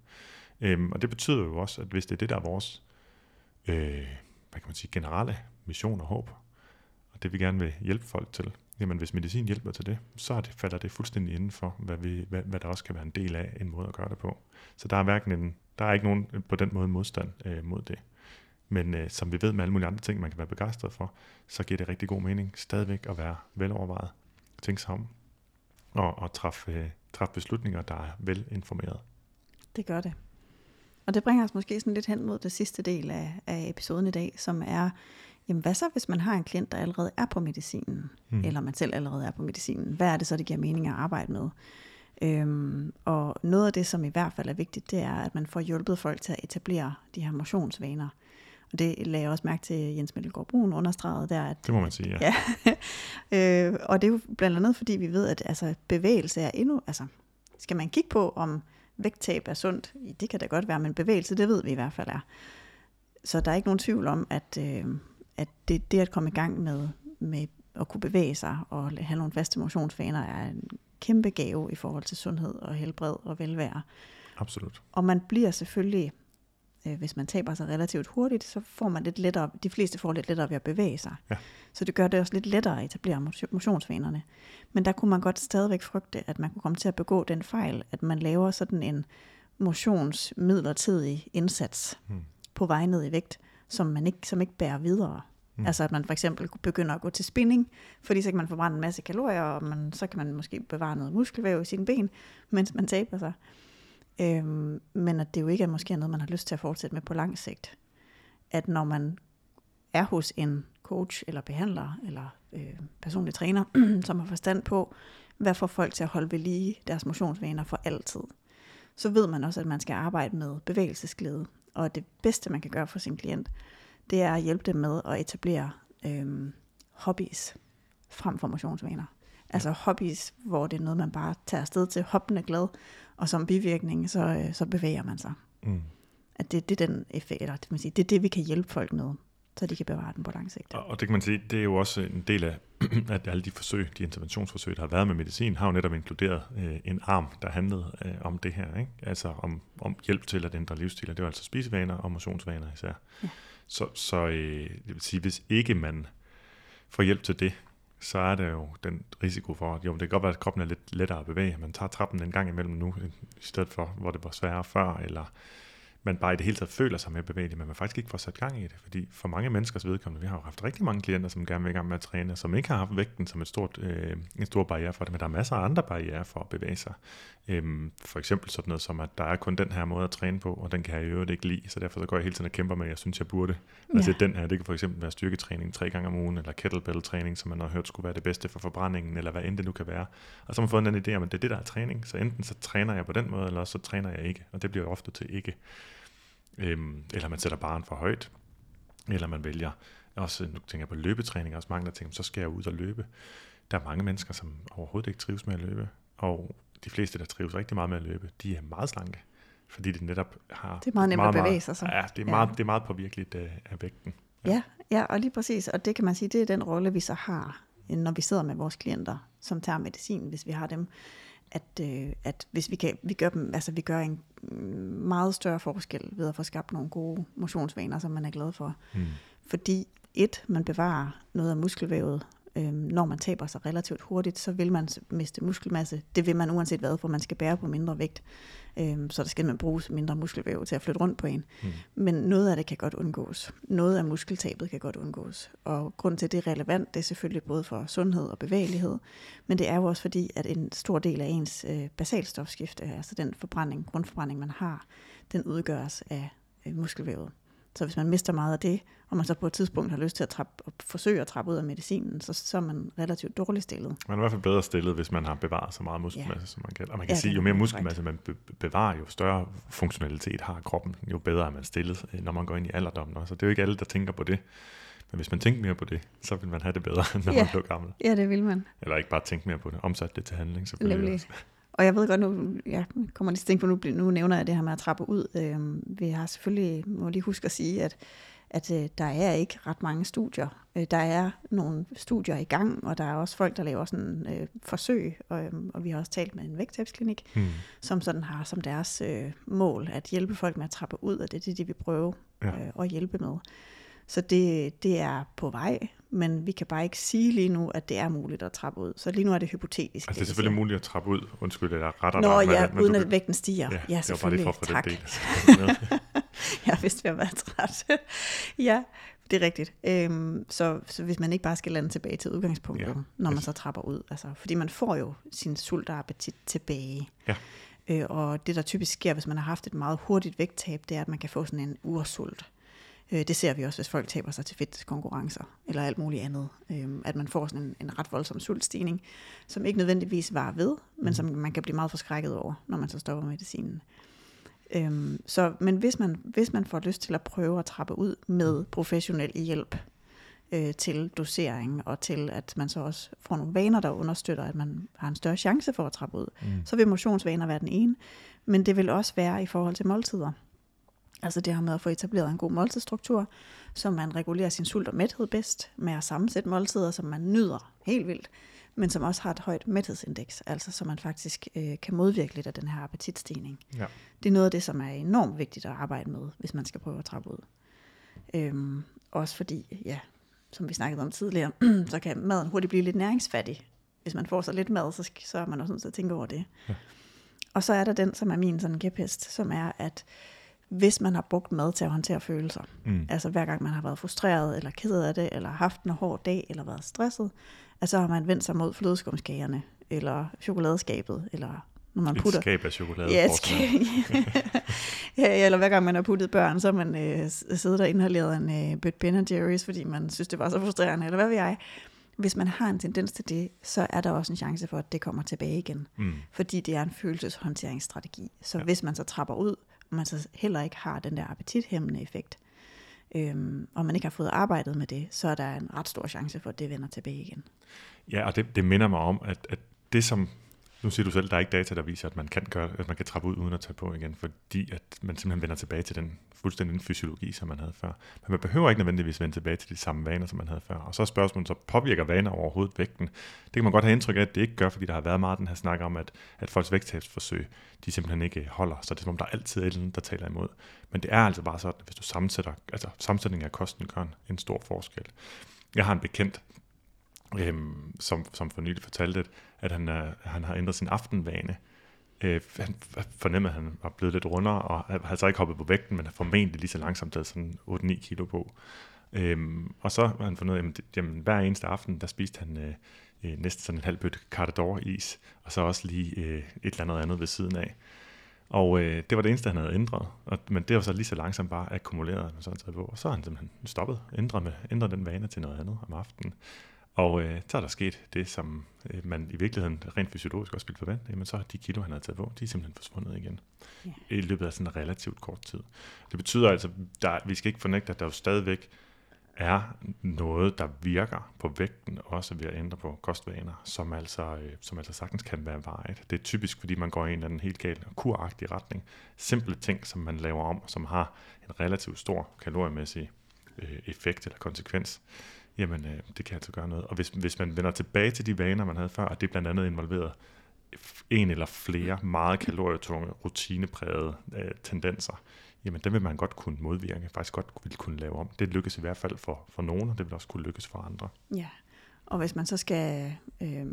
Speaker 2: Øhm, og det betyder jo også, at hvis det er det, der er vores øh, hvad kan man sige, generelle mission og håb, og det vi gerne vil hjælpe folk til, jamen hvis medicin hjælper til det, så er det, falder det fuldstændig inden for, hvad, vi, hvad, hvad der også kan være en del af en måde at gøre det på. Så der er hverken en, der er ikke nogen øh, på den måde modstand øh, mod det. Men øh, som vi ved med alle mulige andre ting, man kan være begejstret for, så giver det rigtig god mening stadigvæk at være velovervejet, tænke sig om, og, og træffe, øh, træffe beslutninger, der er velinformeret.
Speaker 3: Det gør det. Og det bringer os måske sådan lidt hen mod det sidste del af, af episoden i dag, som er, jamen hvad så hvis man har en klient, der allerede er på medicinen,
Speaker 2: Mm.
Speaker 3: mm. eller man selv allerede er på medicinen? Hvad er det så, det giver mening at arbejde med? Øhm, og noget af det, som i hvert fald er vigtigt, det er, at man får hjulpet folk til at etablere de her motionsvaner. Og det lagde jeg også mærke til Jens Middelgaard Brun understreget der, at
Speaker 2: Det må man sige, ja.
Speaker 3: Ja, øh, og det er jo blandt andet, fordi vi ved, at altså, bevægelse er endnu... Altså, skal man kigge på, om vægttab er sundt? Det kan da godt være, men bevægelse, det ved vi i hvert fald er. Så der er ikke nogen tvivl om, at, øh, at det, det at komme i gang med, med at kunne bevæge sig og have nogle faste motionsvaner er en kæmpe gave i forhold til sundhed og helbred og velvære.
Speaker 2: Absolut.
Speaker 3: Og man bliver selvfølgelig, øh, hvis man taber sig relativt hurtigt, så får man lidt lettere, de fleste får lidt lettere ved at bevæge sig.
Speaker 2: Ja.
Speaker 3: Så det gør det også lidt lettere at etablere motion- motionsvanerne. Men der kunne man godt stadigvæk frygte, at man kunne komme til at begå den fejl, at man laver sådan en motionsmidlertidig indsats
Speaker 2: Mm.
Speaker 3: på vej ned i vægt, som man ikke, som ikke bærer videre.
Speaker 2: Mm.
Speaker 3: Altså at man for eksempel begynder at gå til spinning, fordi så kan man forbrænde en masse kalorier, og man, så kan man måske bevare noget muskelvæv i sine ben, mens man taber sig. Øhm, men at det jo ikke er måske noget, man har lyst til at fortsætte med på lang sigt. At når man er hos en coach eller behandler eller øh, personlig træner, som har forstand på, hvad får folk til at holde ved lige deres motionsvaner for altid, så ved man også, at man skal arbejde med bevægelsesglæde. Og det bedste, man kan gøre for sin klient, det er at hjælpe dem med at etablere øh, hobbies frem for motionsvaner. Altså hobbies, hvor det er noget, man bare tager afsted til hoppende glad, og som bivirkning, så, øh, så bevæger man sig. Mm. At det, det er den effekt, eller det, man sige, det er det, vi kan hjælpe folk med, så de kan bevare den på lang sigt.
Speaker 2: Og, og det kan man sige, det er jo også en del af, at alle de forsøg, de interventionsforsøg, der har været med medicin, har jo netop inkluderet øh, en arm, der handlede øh, om det her, ikke? altså om, om hjælp til at ændre livsstil, det var altså spisevaner og motionsvaner især. Ja. Så, så øh, det vil sige, hvis ikke man får hjælp til det, så er der jo den risiko for, at jo, det kan godt være, at kroppen er lidt lettere at bevæge. Man tager trappen en gang imellem nu, i stedet for, hvor det var sværere før, eller man bare i det hele taget føler sig mere bevægelig, men man faktisk ikke får sat gang i det. Fordi for mange menneskers vedkommende, vi har jo haft rigtig mange klienter, som gerne vil i gang med at træne, som ikke har haft vægten som et stort, øh, en stor barriere for det, men der er masser af andre barriere for at bevæge sig. Øhm, for eksempel sådan noget som, at der er kun den her måde at træne på, og den kan jeg i øvrigt ikke lide, så derfor så går jeg hele tiden og kæmper med, at jeg synes, jeg burde. Ja. Altså den her, det kan for eksempel være styrketræning tre gange om ugen, eller kettlebell-træning, som man har hørt skulle være det bedste for forbrændingen, eller hvad end det nu kan være. Og så har man fået en idé om, at det er det, der er træning, så enten så træner jeg på den måde, eller så træner jeg ikke, og det bliver ofte til ikke. Øhm, eller man sætter barn for højt, eller man vælger, også nu tænker jeg på løbetræning, også mange der tænker, så skal jeg ud og løbe. Der er mange mennesker, som overhovedet ikke trives med at løbe, og de fleste, der trives rigtig meget med at løbe, de er meget slanke, fordi det netop har...
Speaker 3: Det er meget nemt at bevæge sig så.
Speaker 2: Ja, det er meget, ja. det er meget påvirkeligt af, af vægten.
Speaker 3: Ja. ja, ja, og lige præcis, og det kan man sige, det er den rolle, vi så har, når vi sidder med vores klienter, som tager medicin, hvis vi har dem, at, øh, at hvis vi kan, vi gør dem, altså vi gør en meget større forskel ved at få skabt nogle gode motionsvaner, som man er glad for. Mm. Fordi et, man bevarer noget af muskelvævet, øh, når man taber sig relativt hurtigt, så vil man miste muskelmasse. Det vil man uanset hvad, for man skal bære på mindre vægt. Øh, så der skal man bruge mindre muskelvæv til at flytte rundt på en. Mm. Men noget af det kan godt undgås. Noget af muskeltabet kan godt undgås. Og grund til, at det er relevant, det er selvfølgelig både for sundhed og bevægelighed, men det er jo også fordi, at en stor del af ens øh, basalstofskifte, altså den forbrænding, grundforbrænding, man har, den udgøres af øh, muskelvævet. Så hvis man mister meget af det, og man så på et tidspunkt har lyst til at trappe, og forsøge at trappe ud af medicinen, så, så er man relativt dårligt stillet.
Speaker 2: Man er i hvert fald bedre stillet, hvis man har bevaret så meget muskelmasse, ja. som man kan. Og man kan ja, sige, jo mere muskelmasse man bevarer, jo større funktionalitet har kroppen, jo bedre er man stillet, øh, når man går ind i alderdommen. Så det er jo ikke alle, der tænker på det. Men hvis man tænker mere på det, så vil man have det bedre, når ja. man bliver gammel.
Speaker 3: Ja, det vil man.
Speaker 2: Eller ikke bare tænke mere på det, omsat det til handling selvfølgelig. Nemlig.
Speaker 3: Og jeg ved godt, nu ja, kommer lige til at tænke på, nu, nu nævner jeg det her med at trappe ud. Øhm, vi har selvfølgelig, må lige huske at sige, at, at øh, der er ikke ret mange studier. Øh, der er nogle studier i gang, og der er også folk, der laver sådan øh, forsøg, og, øh, og vi har også talt med en vægttabsklinik, hmm. som sådan har som deres øh, mål at hjælpe folk med at trappe ud, og det er det, de vil prøve ja. øh, at hjælpe med. Så det, det er på vej, men vi kan bare ikke sige lige nu, at det er muligt at trappe ud. Så lige nu er det hypotetisk.
Speaker 2: Altså det er selvfølgelig muligt at trappe ud, undskyld, det er ret
Speaker 3: Nå ja, men, uden at vægten stiger. Ja, ja selvfølgelig.
Speaker 2: Det var bare lige
Speaker 3: for få tak. den del. jeg vidste, at jeg var træt. ja, det er rigtigt. Øhm, så, så hvis man ikke bare skal lande tilbage til udgangspunktet, ja. når man så trapper ud. Altså, fordi man får jo sin sult og appetit tilbage. Ja. Øh, og det, der typisk sker, hvis man har haft et meget hurtigt vægttab, det er, at man kan få sådan en ursult. Øh, det ser vi også, hvis folk taber sig til fitnesskonkurrencer eller alt muligt andet. Øh, at man får sådan en, en ret voldsom sultstigning, som ikke nødvendigvis var ved, men mm. som man kan blive meget forskrækket over, når man så stopper medicinen. Øhm, så, men hvis man, hvis man får lyst til at prøve at trappe ud med professionel hjælp øh, til dosering, og til at man så også får nogle vaner, der understøtter, at man har en større chance for at trappe ud, mm. så vil motionsvaner være den ene. Men det vil også være i forhold til måltider. Altså det her med at få etableret en god måltidsstruktur, så man regulerer sin sult og mæthed bedst med at sammensætte måltider, som man nyder helt vildt, men som også har et højt mæthedsindeks, altså så man faktisk øh, kan modvirke lidt af den her appetitstigning. Ja. Det er noget af det, som er enormt vigtigt at arbejde med, hvis man skal prøve at trappe ud. Øhm, også fordi, ja, som vi snakkede om tidligere, så kan maden hurtigt blive lidt næringsfattig. Hvis man får så lidt mad, så, så er man også nødt til at tænke over det. Ja. Og så er der den, som er min sådan kæphest, som er, at hvis man har brugt mad til at håndtere følelser. Mm. Altså hver gang man har været frustreret, eller ked af det, eller haft en hård dag, eller været stresset, at så har man vendt sig mod flødeskumskagerne, eller chokoladeskabet, eller når man
Speaker 2: Et
Speaker 3: putter...
Speaker 2: skab af chokolade.
Speaker 3: Ja, et skab. ja, eller hver gang man har puttet børn, så har man øh, siddet og inhaleret en øh, bødt Ben Jerry's, fordi man synes, det var så frustrerende, eller hvad ved jeg. Hvis man har en tendens til det, så er der også en chance for, at det kommer tilbage igen.
Speaker 2: Mm.
Speaker 3: Fordi det er en følelseshåndteringsstrategi. Så
Speaker 2: Ja.
Speaker 3: hvis man så trapper ud, man så heller ikke har den der appetithæmmende effekt, øhm, og man ikke har fået arbejdet med det, så er der en ret stor chance for, at det vender tilbage igen.
Speaker 2: Ja, og det, det minder mig om, at, at det som, nu siger du selv, der er ikke data, der viser, at man kan gøre, at man kan trappe ud uden at tage på igen, fordi at man simpelthen vender tilbage til den fuldstændig den fysiologi, som man havde før. Men man behøver ikke nødvendigvis vende tilbage til de samme vaner, som man havde før. Og så er spørgsmålet, så påvirker vaner overhovedet vægten? Det kan man godt have indtryk af, at det ikke gør, fordi der har været meget den her snak om, at, at folks vægttabsforsøg, de simpelthen ikke holder. Så det er som om, der er altid et eller andet, der taler imod. Men det er altså bare sådan, at hvis du sammensætter, altså sammensætningen af kosten gør en, en stor forskel. Jeg har en bekendt, øhm, som, som for nylig fortalte, at, at han, øh, han har ændret sin aftenvane. Øh, han fornemmede, at han var blevet lidt rundere, og har så ikke hoppet på vægten, men har formentlig lige så langsomt taget sådan 8-9 kilo på. Øhm, og så har han fundet ud af, at jamen, hver eneste aften, der spiste han øh, øh, næsten sådan en halv bøtte Cartador-is, og så også lige øh, et eller andet andet ved siden af. Og øh, det var det eneste, han havde ændret. Og, men det var så lige så langsomt bare akkumuleret, og, sådan på. Og så har han simpelthen stoppet, ændret, med, ændret den vane til noget andet om aftenen. Og øh, så er der sket det, som øh, man i virkeligheden rent fysiologisk også ville forvente. Jamen så er de kilo, han havde taget på, de er simpelthen forsvundet igen.
Speaker 3: Ja.
Speaker 2: I løbet af sådan en relativt kort tid. Det betyder altså, der, vi skal ikke fornægte, at der jo stadigvæk er noget, der virker på vægten, også ved at ændre på kostvaner, som altså, øh, som altså sagtens kan være vejet. Det er typisk, fordi man går i en eller anden helt gal kuragtig retning. Simple ting, som man laver om, som har en relativt stor kaloriemæssig øh, effekt eller konsekvens, jamen øh, det kan altså gøre noget. Og hvis, hvis man vender tilbage til de vaner, man havde før, og det er blandt andet involveret en eller flere meget kalorietunge, rutineprægede øh, tendenser, jamen dem vil man godt kunne modvirke, faktisk godt vil kunne lave om. Det lykkes i hvert fald for, for nogen, og det vil også kunne lykkes for andre.
Speaker 3: Ja, og hvis man så skal øh,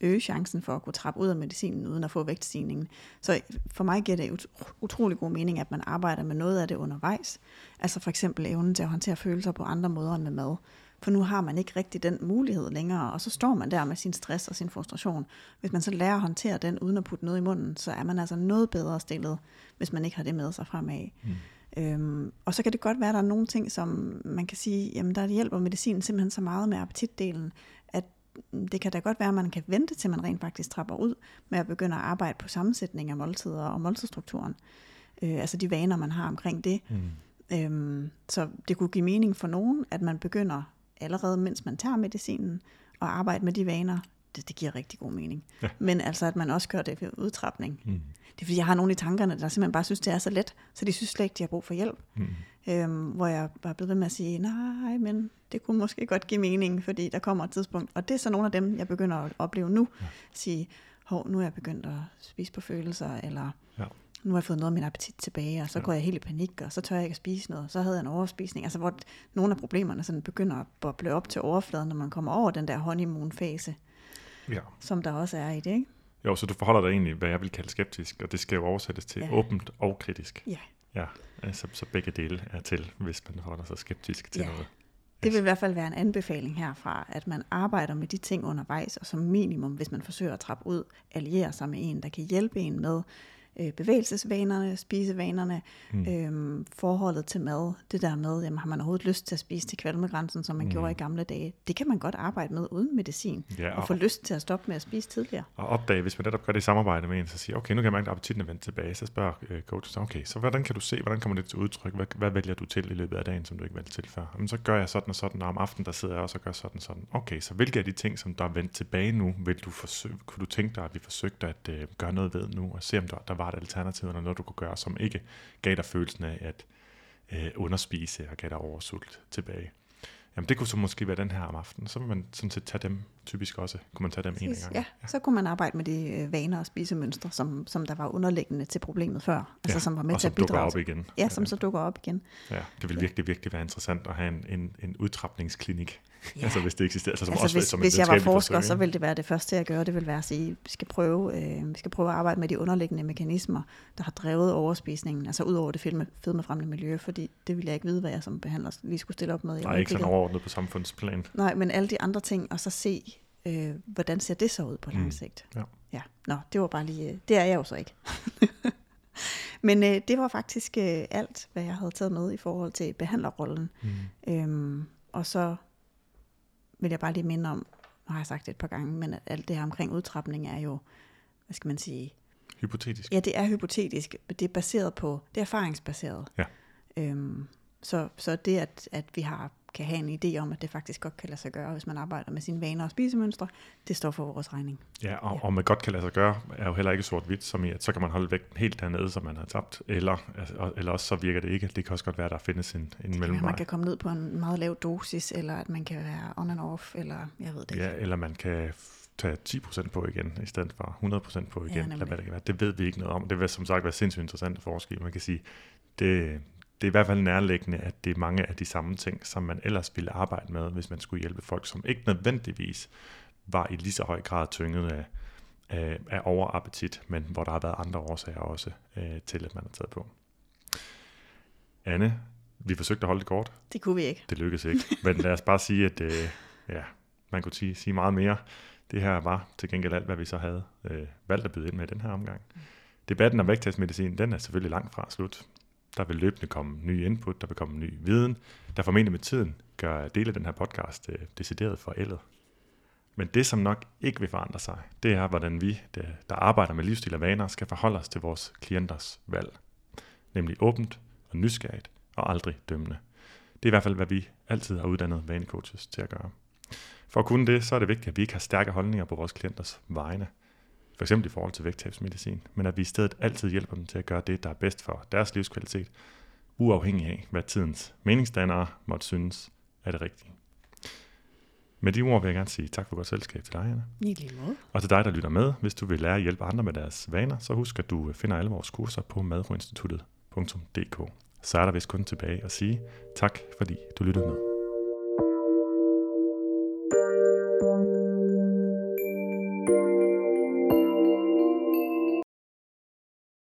Speaker 3: øge chancen for at kunne trappe ud af medicinen uden at få vægtstigningen, så for mig giver det ut- utrolig god mening, at man arbejder med noget af det undervejs. Altså for eksempel evnen til at håndtere følelser på andre måder end med mad. For nu har man ikke rigtig den mulighed længere, og så står man der med sin stress og sin frustration. Hvis man så lærer at håndtere den uden at putte noget i munden, så er man altså noget bedre stillet, hvis man ikke har det med sig fremad. Mm. Øhm, og så kan det godt være, at der er nogle ting, som man kan sige, jamen der hjælper medicinen simpelthen så meget med appetitdelen, det kan da godt være, at man kan vente til man rent faktisk trapper ud med at begynde at arbejde på sammensætning af måltider og måltidsstrukturen. Øh, altså de vaner, man har omkring det. Mm. Øhm, så det kunne give mening for nogen, at man begynder allerede, mens man tager medicinen, og arbejde med de vaner. Det, det giver rigtig god mening.
Speaker 2: Ja.
Speaker 3: Men altså, at man også gør det ved udtrapning.
Speaker 2: Mm.
Speaker 3: Det er fordi, jeg har nogle i tankerne, der simpelthen bare synes, det er så let, så de synes slet ikke, de har brug for hjælp.
Speaker 2: Mm.
Speaker 3: Øhm, hvor jeg bare blevet ved med at sige, nej, men det kunne måske godt give mening, fordi der kommer et tidspunkt. Og det er så nogle af dem, jeg begynder at opleve nu. Ja. Sige, hov, nu er jeg begyndt at spise på følelser, eller
Speaker 2: Ja.
Speaker 3: nu har jeg fået noget af min appetit tilbage, og så ja. går jeg helt i panik, og så tør jeg ikke at spise noget. Så havde jeg en overspisning. Altså hvor nogle af problemerne sådan begynder at boble op til overfladen, når man kommer over den der honeymoon-fase,
Speaker 2: Ja.
Speaker 3: som der også er i det, ikke?
Speaker 2: Jo, så du forholder dig egentlig, hvad jeg vil kalde skeptisk, og det skal jo oversættes til
Speaker 3: ja.
Speaker 2: åbent og kritisk.
Speaker 3: Ja.
Speaker 2: Ja, altså, så begge dele er til, hvis man forholder sig skeptisk til
Speaker 3: Ja.
Speaker 2: noget.
Speaker 3: Det vil i hvert fald være en anbefaling herfra, at man arbejder med de ting undervejs, og som minimum, hvis man forsøger at trappe ud, allierer sig med en, der kan hjælpe en med øh, bevægelsesvanerne, spisevanerne, mm. øhm, forholdet til mad, det der med, jamen, har man overhovedet lyst til at spise til kvalmegrænsen, som man mm. gjorde i gamle dage, det kan man godt arbejde med uden medicin,
Speaker 2: Ja,
Speaker 3: og
Speaker 2: og-
Speaker 3: få lyst til at stoppe med at spise tidligere.
Speaker 2: Og opdage, hvis man netop gør det i samarbejde med en, så siger, okay, nu kan jeg mærke, at appetitten er vendt tilbage, så spørger øh, coachen så, okay, så hvordan kan du se, hvordan kommer det til udtryk, hvad, hvad vælger du til i løbet af dagen, som du ikke valgte til før? Jamen, så gør jeg sådan og sådan, og om aftenen, der sidder jeg også og gør sådan og sådan. Okay, så hvilke af de ting, som der er vendt tilbage nu, vil du forsøge, kunne du tænke dig, at vi forsøgte at øh, gøre noget ved nu, og se om der, der var et alternativ, eller noget, du kunne gøre, som ikke gav dig følelsen af at øh, underspise og gav dig oversult tilbage. Jamen det kunne så måske være den her om aftenen, så vil man sådan set tage dem, typisk også, kunne man tage dem en
Speaker 3: Præcis,
Speaker 2: gang.
Speaker 3: Ja, så kunne man arbejde med de øh, vaner og spisemønstre, som, som der var underliggende til problemet før, altså som var med
Speaker 2: og
Speaker 3: til at bidrage.
Speaker 2: op igen.
Speaker 3: Ja, som så dukker op igen.
Speaker 2: Ja, det vil virkelig, virkelig være interessant at have en, en, en udtrapningsklinik,
Speaker 3: Ja.
Speaker 2: ja. altså hvis det eksisterer. Altså, som
Speaker 3: Altså
Speaker 2: også
Speaker 3: hvis,
Speaker 2: som
Speaker 3: hvis jeg var forsker,
Speaker 2: forsøg,
Speaker 3: så ville det være det første, jeg gør, det vil være at sige, at vi skal prøve, øh, vi skal prøve at arbejde med de underliggende mekanismer, der har drevet overspisningen, altså ud over det fedme, fedmefremmende miljø, fordi det ville jeg ikke vide, hvad jeg som behandler lige skulle stille op med i
Speaker 2: Nej, ikke sådan overordnet på samfundsplan.
Speaker 3: Nej, men alle de andre ting, og så se, øh, hvordan ser det så ud på lang
Speaker 2: Mm.
Speaker 3: sigt.
Speaker 2: Ja.
Speaker 3: Ja, nå, det var bare lige, øh, det er jeg jo så ikke. Men øh, det var faktisk øh, alt, hvad jeg havde taget med i forhold til behandlerrollen. Mm. Øhm, og så vil jeg bare lige minde om, nu har jeg sagt det et par gange, men at alt det her omkring udtrapning er jo, hvad skal man sige?
Speaker 2: Hypotetisk.
Speaker 3: Ja, det er hypotetisk. Det er baseret på, det er erfaringsbaseret.
Speaker 2: Ja.
Speaker 3: Øhm, så, så det, at, at vi har kan have en idé om, at det faktisk godt kan lade sig gøre, hvis man arbejder med sine vaner og spisemønstre, det står for vores regning.
Speaker 2: Ja, og, ja. og man godt kan lade sig gøre, er jo heller ikke sort-hvidt, som i, at så kan man holde vægten helt dernede, som man har tabt, eller, altså, eller også så virker det ikke. Det kan også godt være, at der findes en, en mellemvej.
Speaker 3: Man kan komme ned på en meget lav dosis, eller at man kan være on and off, eller jeg ved det ikke.
Speaker 2: Ja, eller man kan tage 10% på igen, i stedet for 100% på igen, ja, eller hvad det kan være. Det ved vi ikke noget om. Det vil som sagt være sindssygt interessant at forske Man kan sige, det, det er i hvert fald nærliggende, at det er mange af de samme ting, som man ellers ville arbejde med, hvis man skulle hjælpe folk, som ikke nødvendigvis var i lige så høj grad tynget af, af, af overappetit, men hvor der har været andre årsager også øh, til, at man har taget på. Anne, vi forsøgte at holde det kort.
Speaker 3: Det kunne vi ikke.
Speaker 2: Det lykkedes ikke. Men lad os bare sige, at øh, ja, man kunne sige, sige meget mere. Det her var til gengæld alt, hvad vi så havde øh, valgt at byde ind med i den her omgang. Debatten om vægttabsmedicin, den er selvfølgelig langt fra slut. Der vil løbende komme ny input, der vil komme ny viden, der formentlig med tiden gør dele af den her podcast øh, decideret forældet. Men det, som nok ikke vil forandre sig, det er, hvordan vi, der arbejder med livsstil og vaner, skal forholde os til vores klienters valg. Nemlig åbent og nysgerrigt og aldrig dømmende. Det er i hvert fald, hvad vi altid har uddannet vanecoaches til at gøre. For at kunne det, så er det vigtigt, at vi ikke har stærke holdninger på vores klienters vegne – for eksempel i forhold til vægttabsmedicin, men at vi i stedet altid hjælper dem til at gøre det, der er bedst for deres livskvalitet, uafhængig af, hvad tidens meningsdannere måtte synes er det rigtige. Med de ord vil jeg gerne sige tak for godt selskab til dig, Anna.
Speaker 3: I lige måde.
Speaker 2: Og til dig, der lytter med. Hvis du vil lære at hjælpe andre med deres vaner, så husk, at du finder alle vores kurser på madroinstituttet.dk. Så er der vist kun tilbage at sige tak, fordi du lyttede med.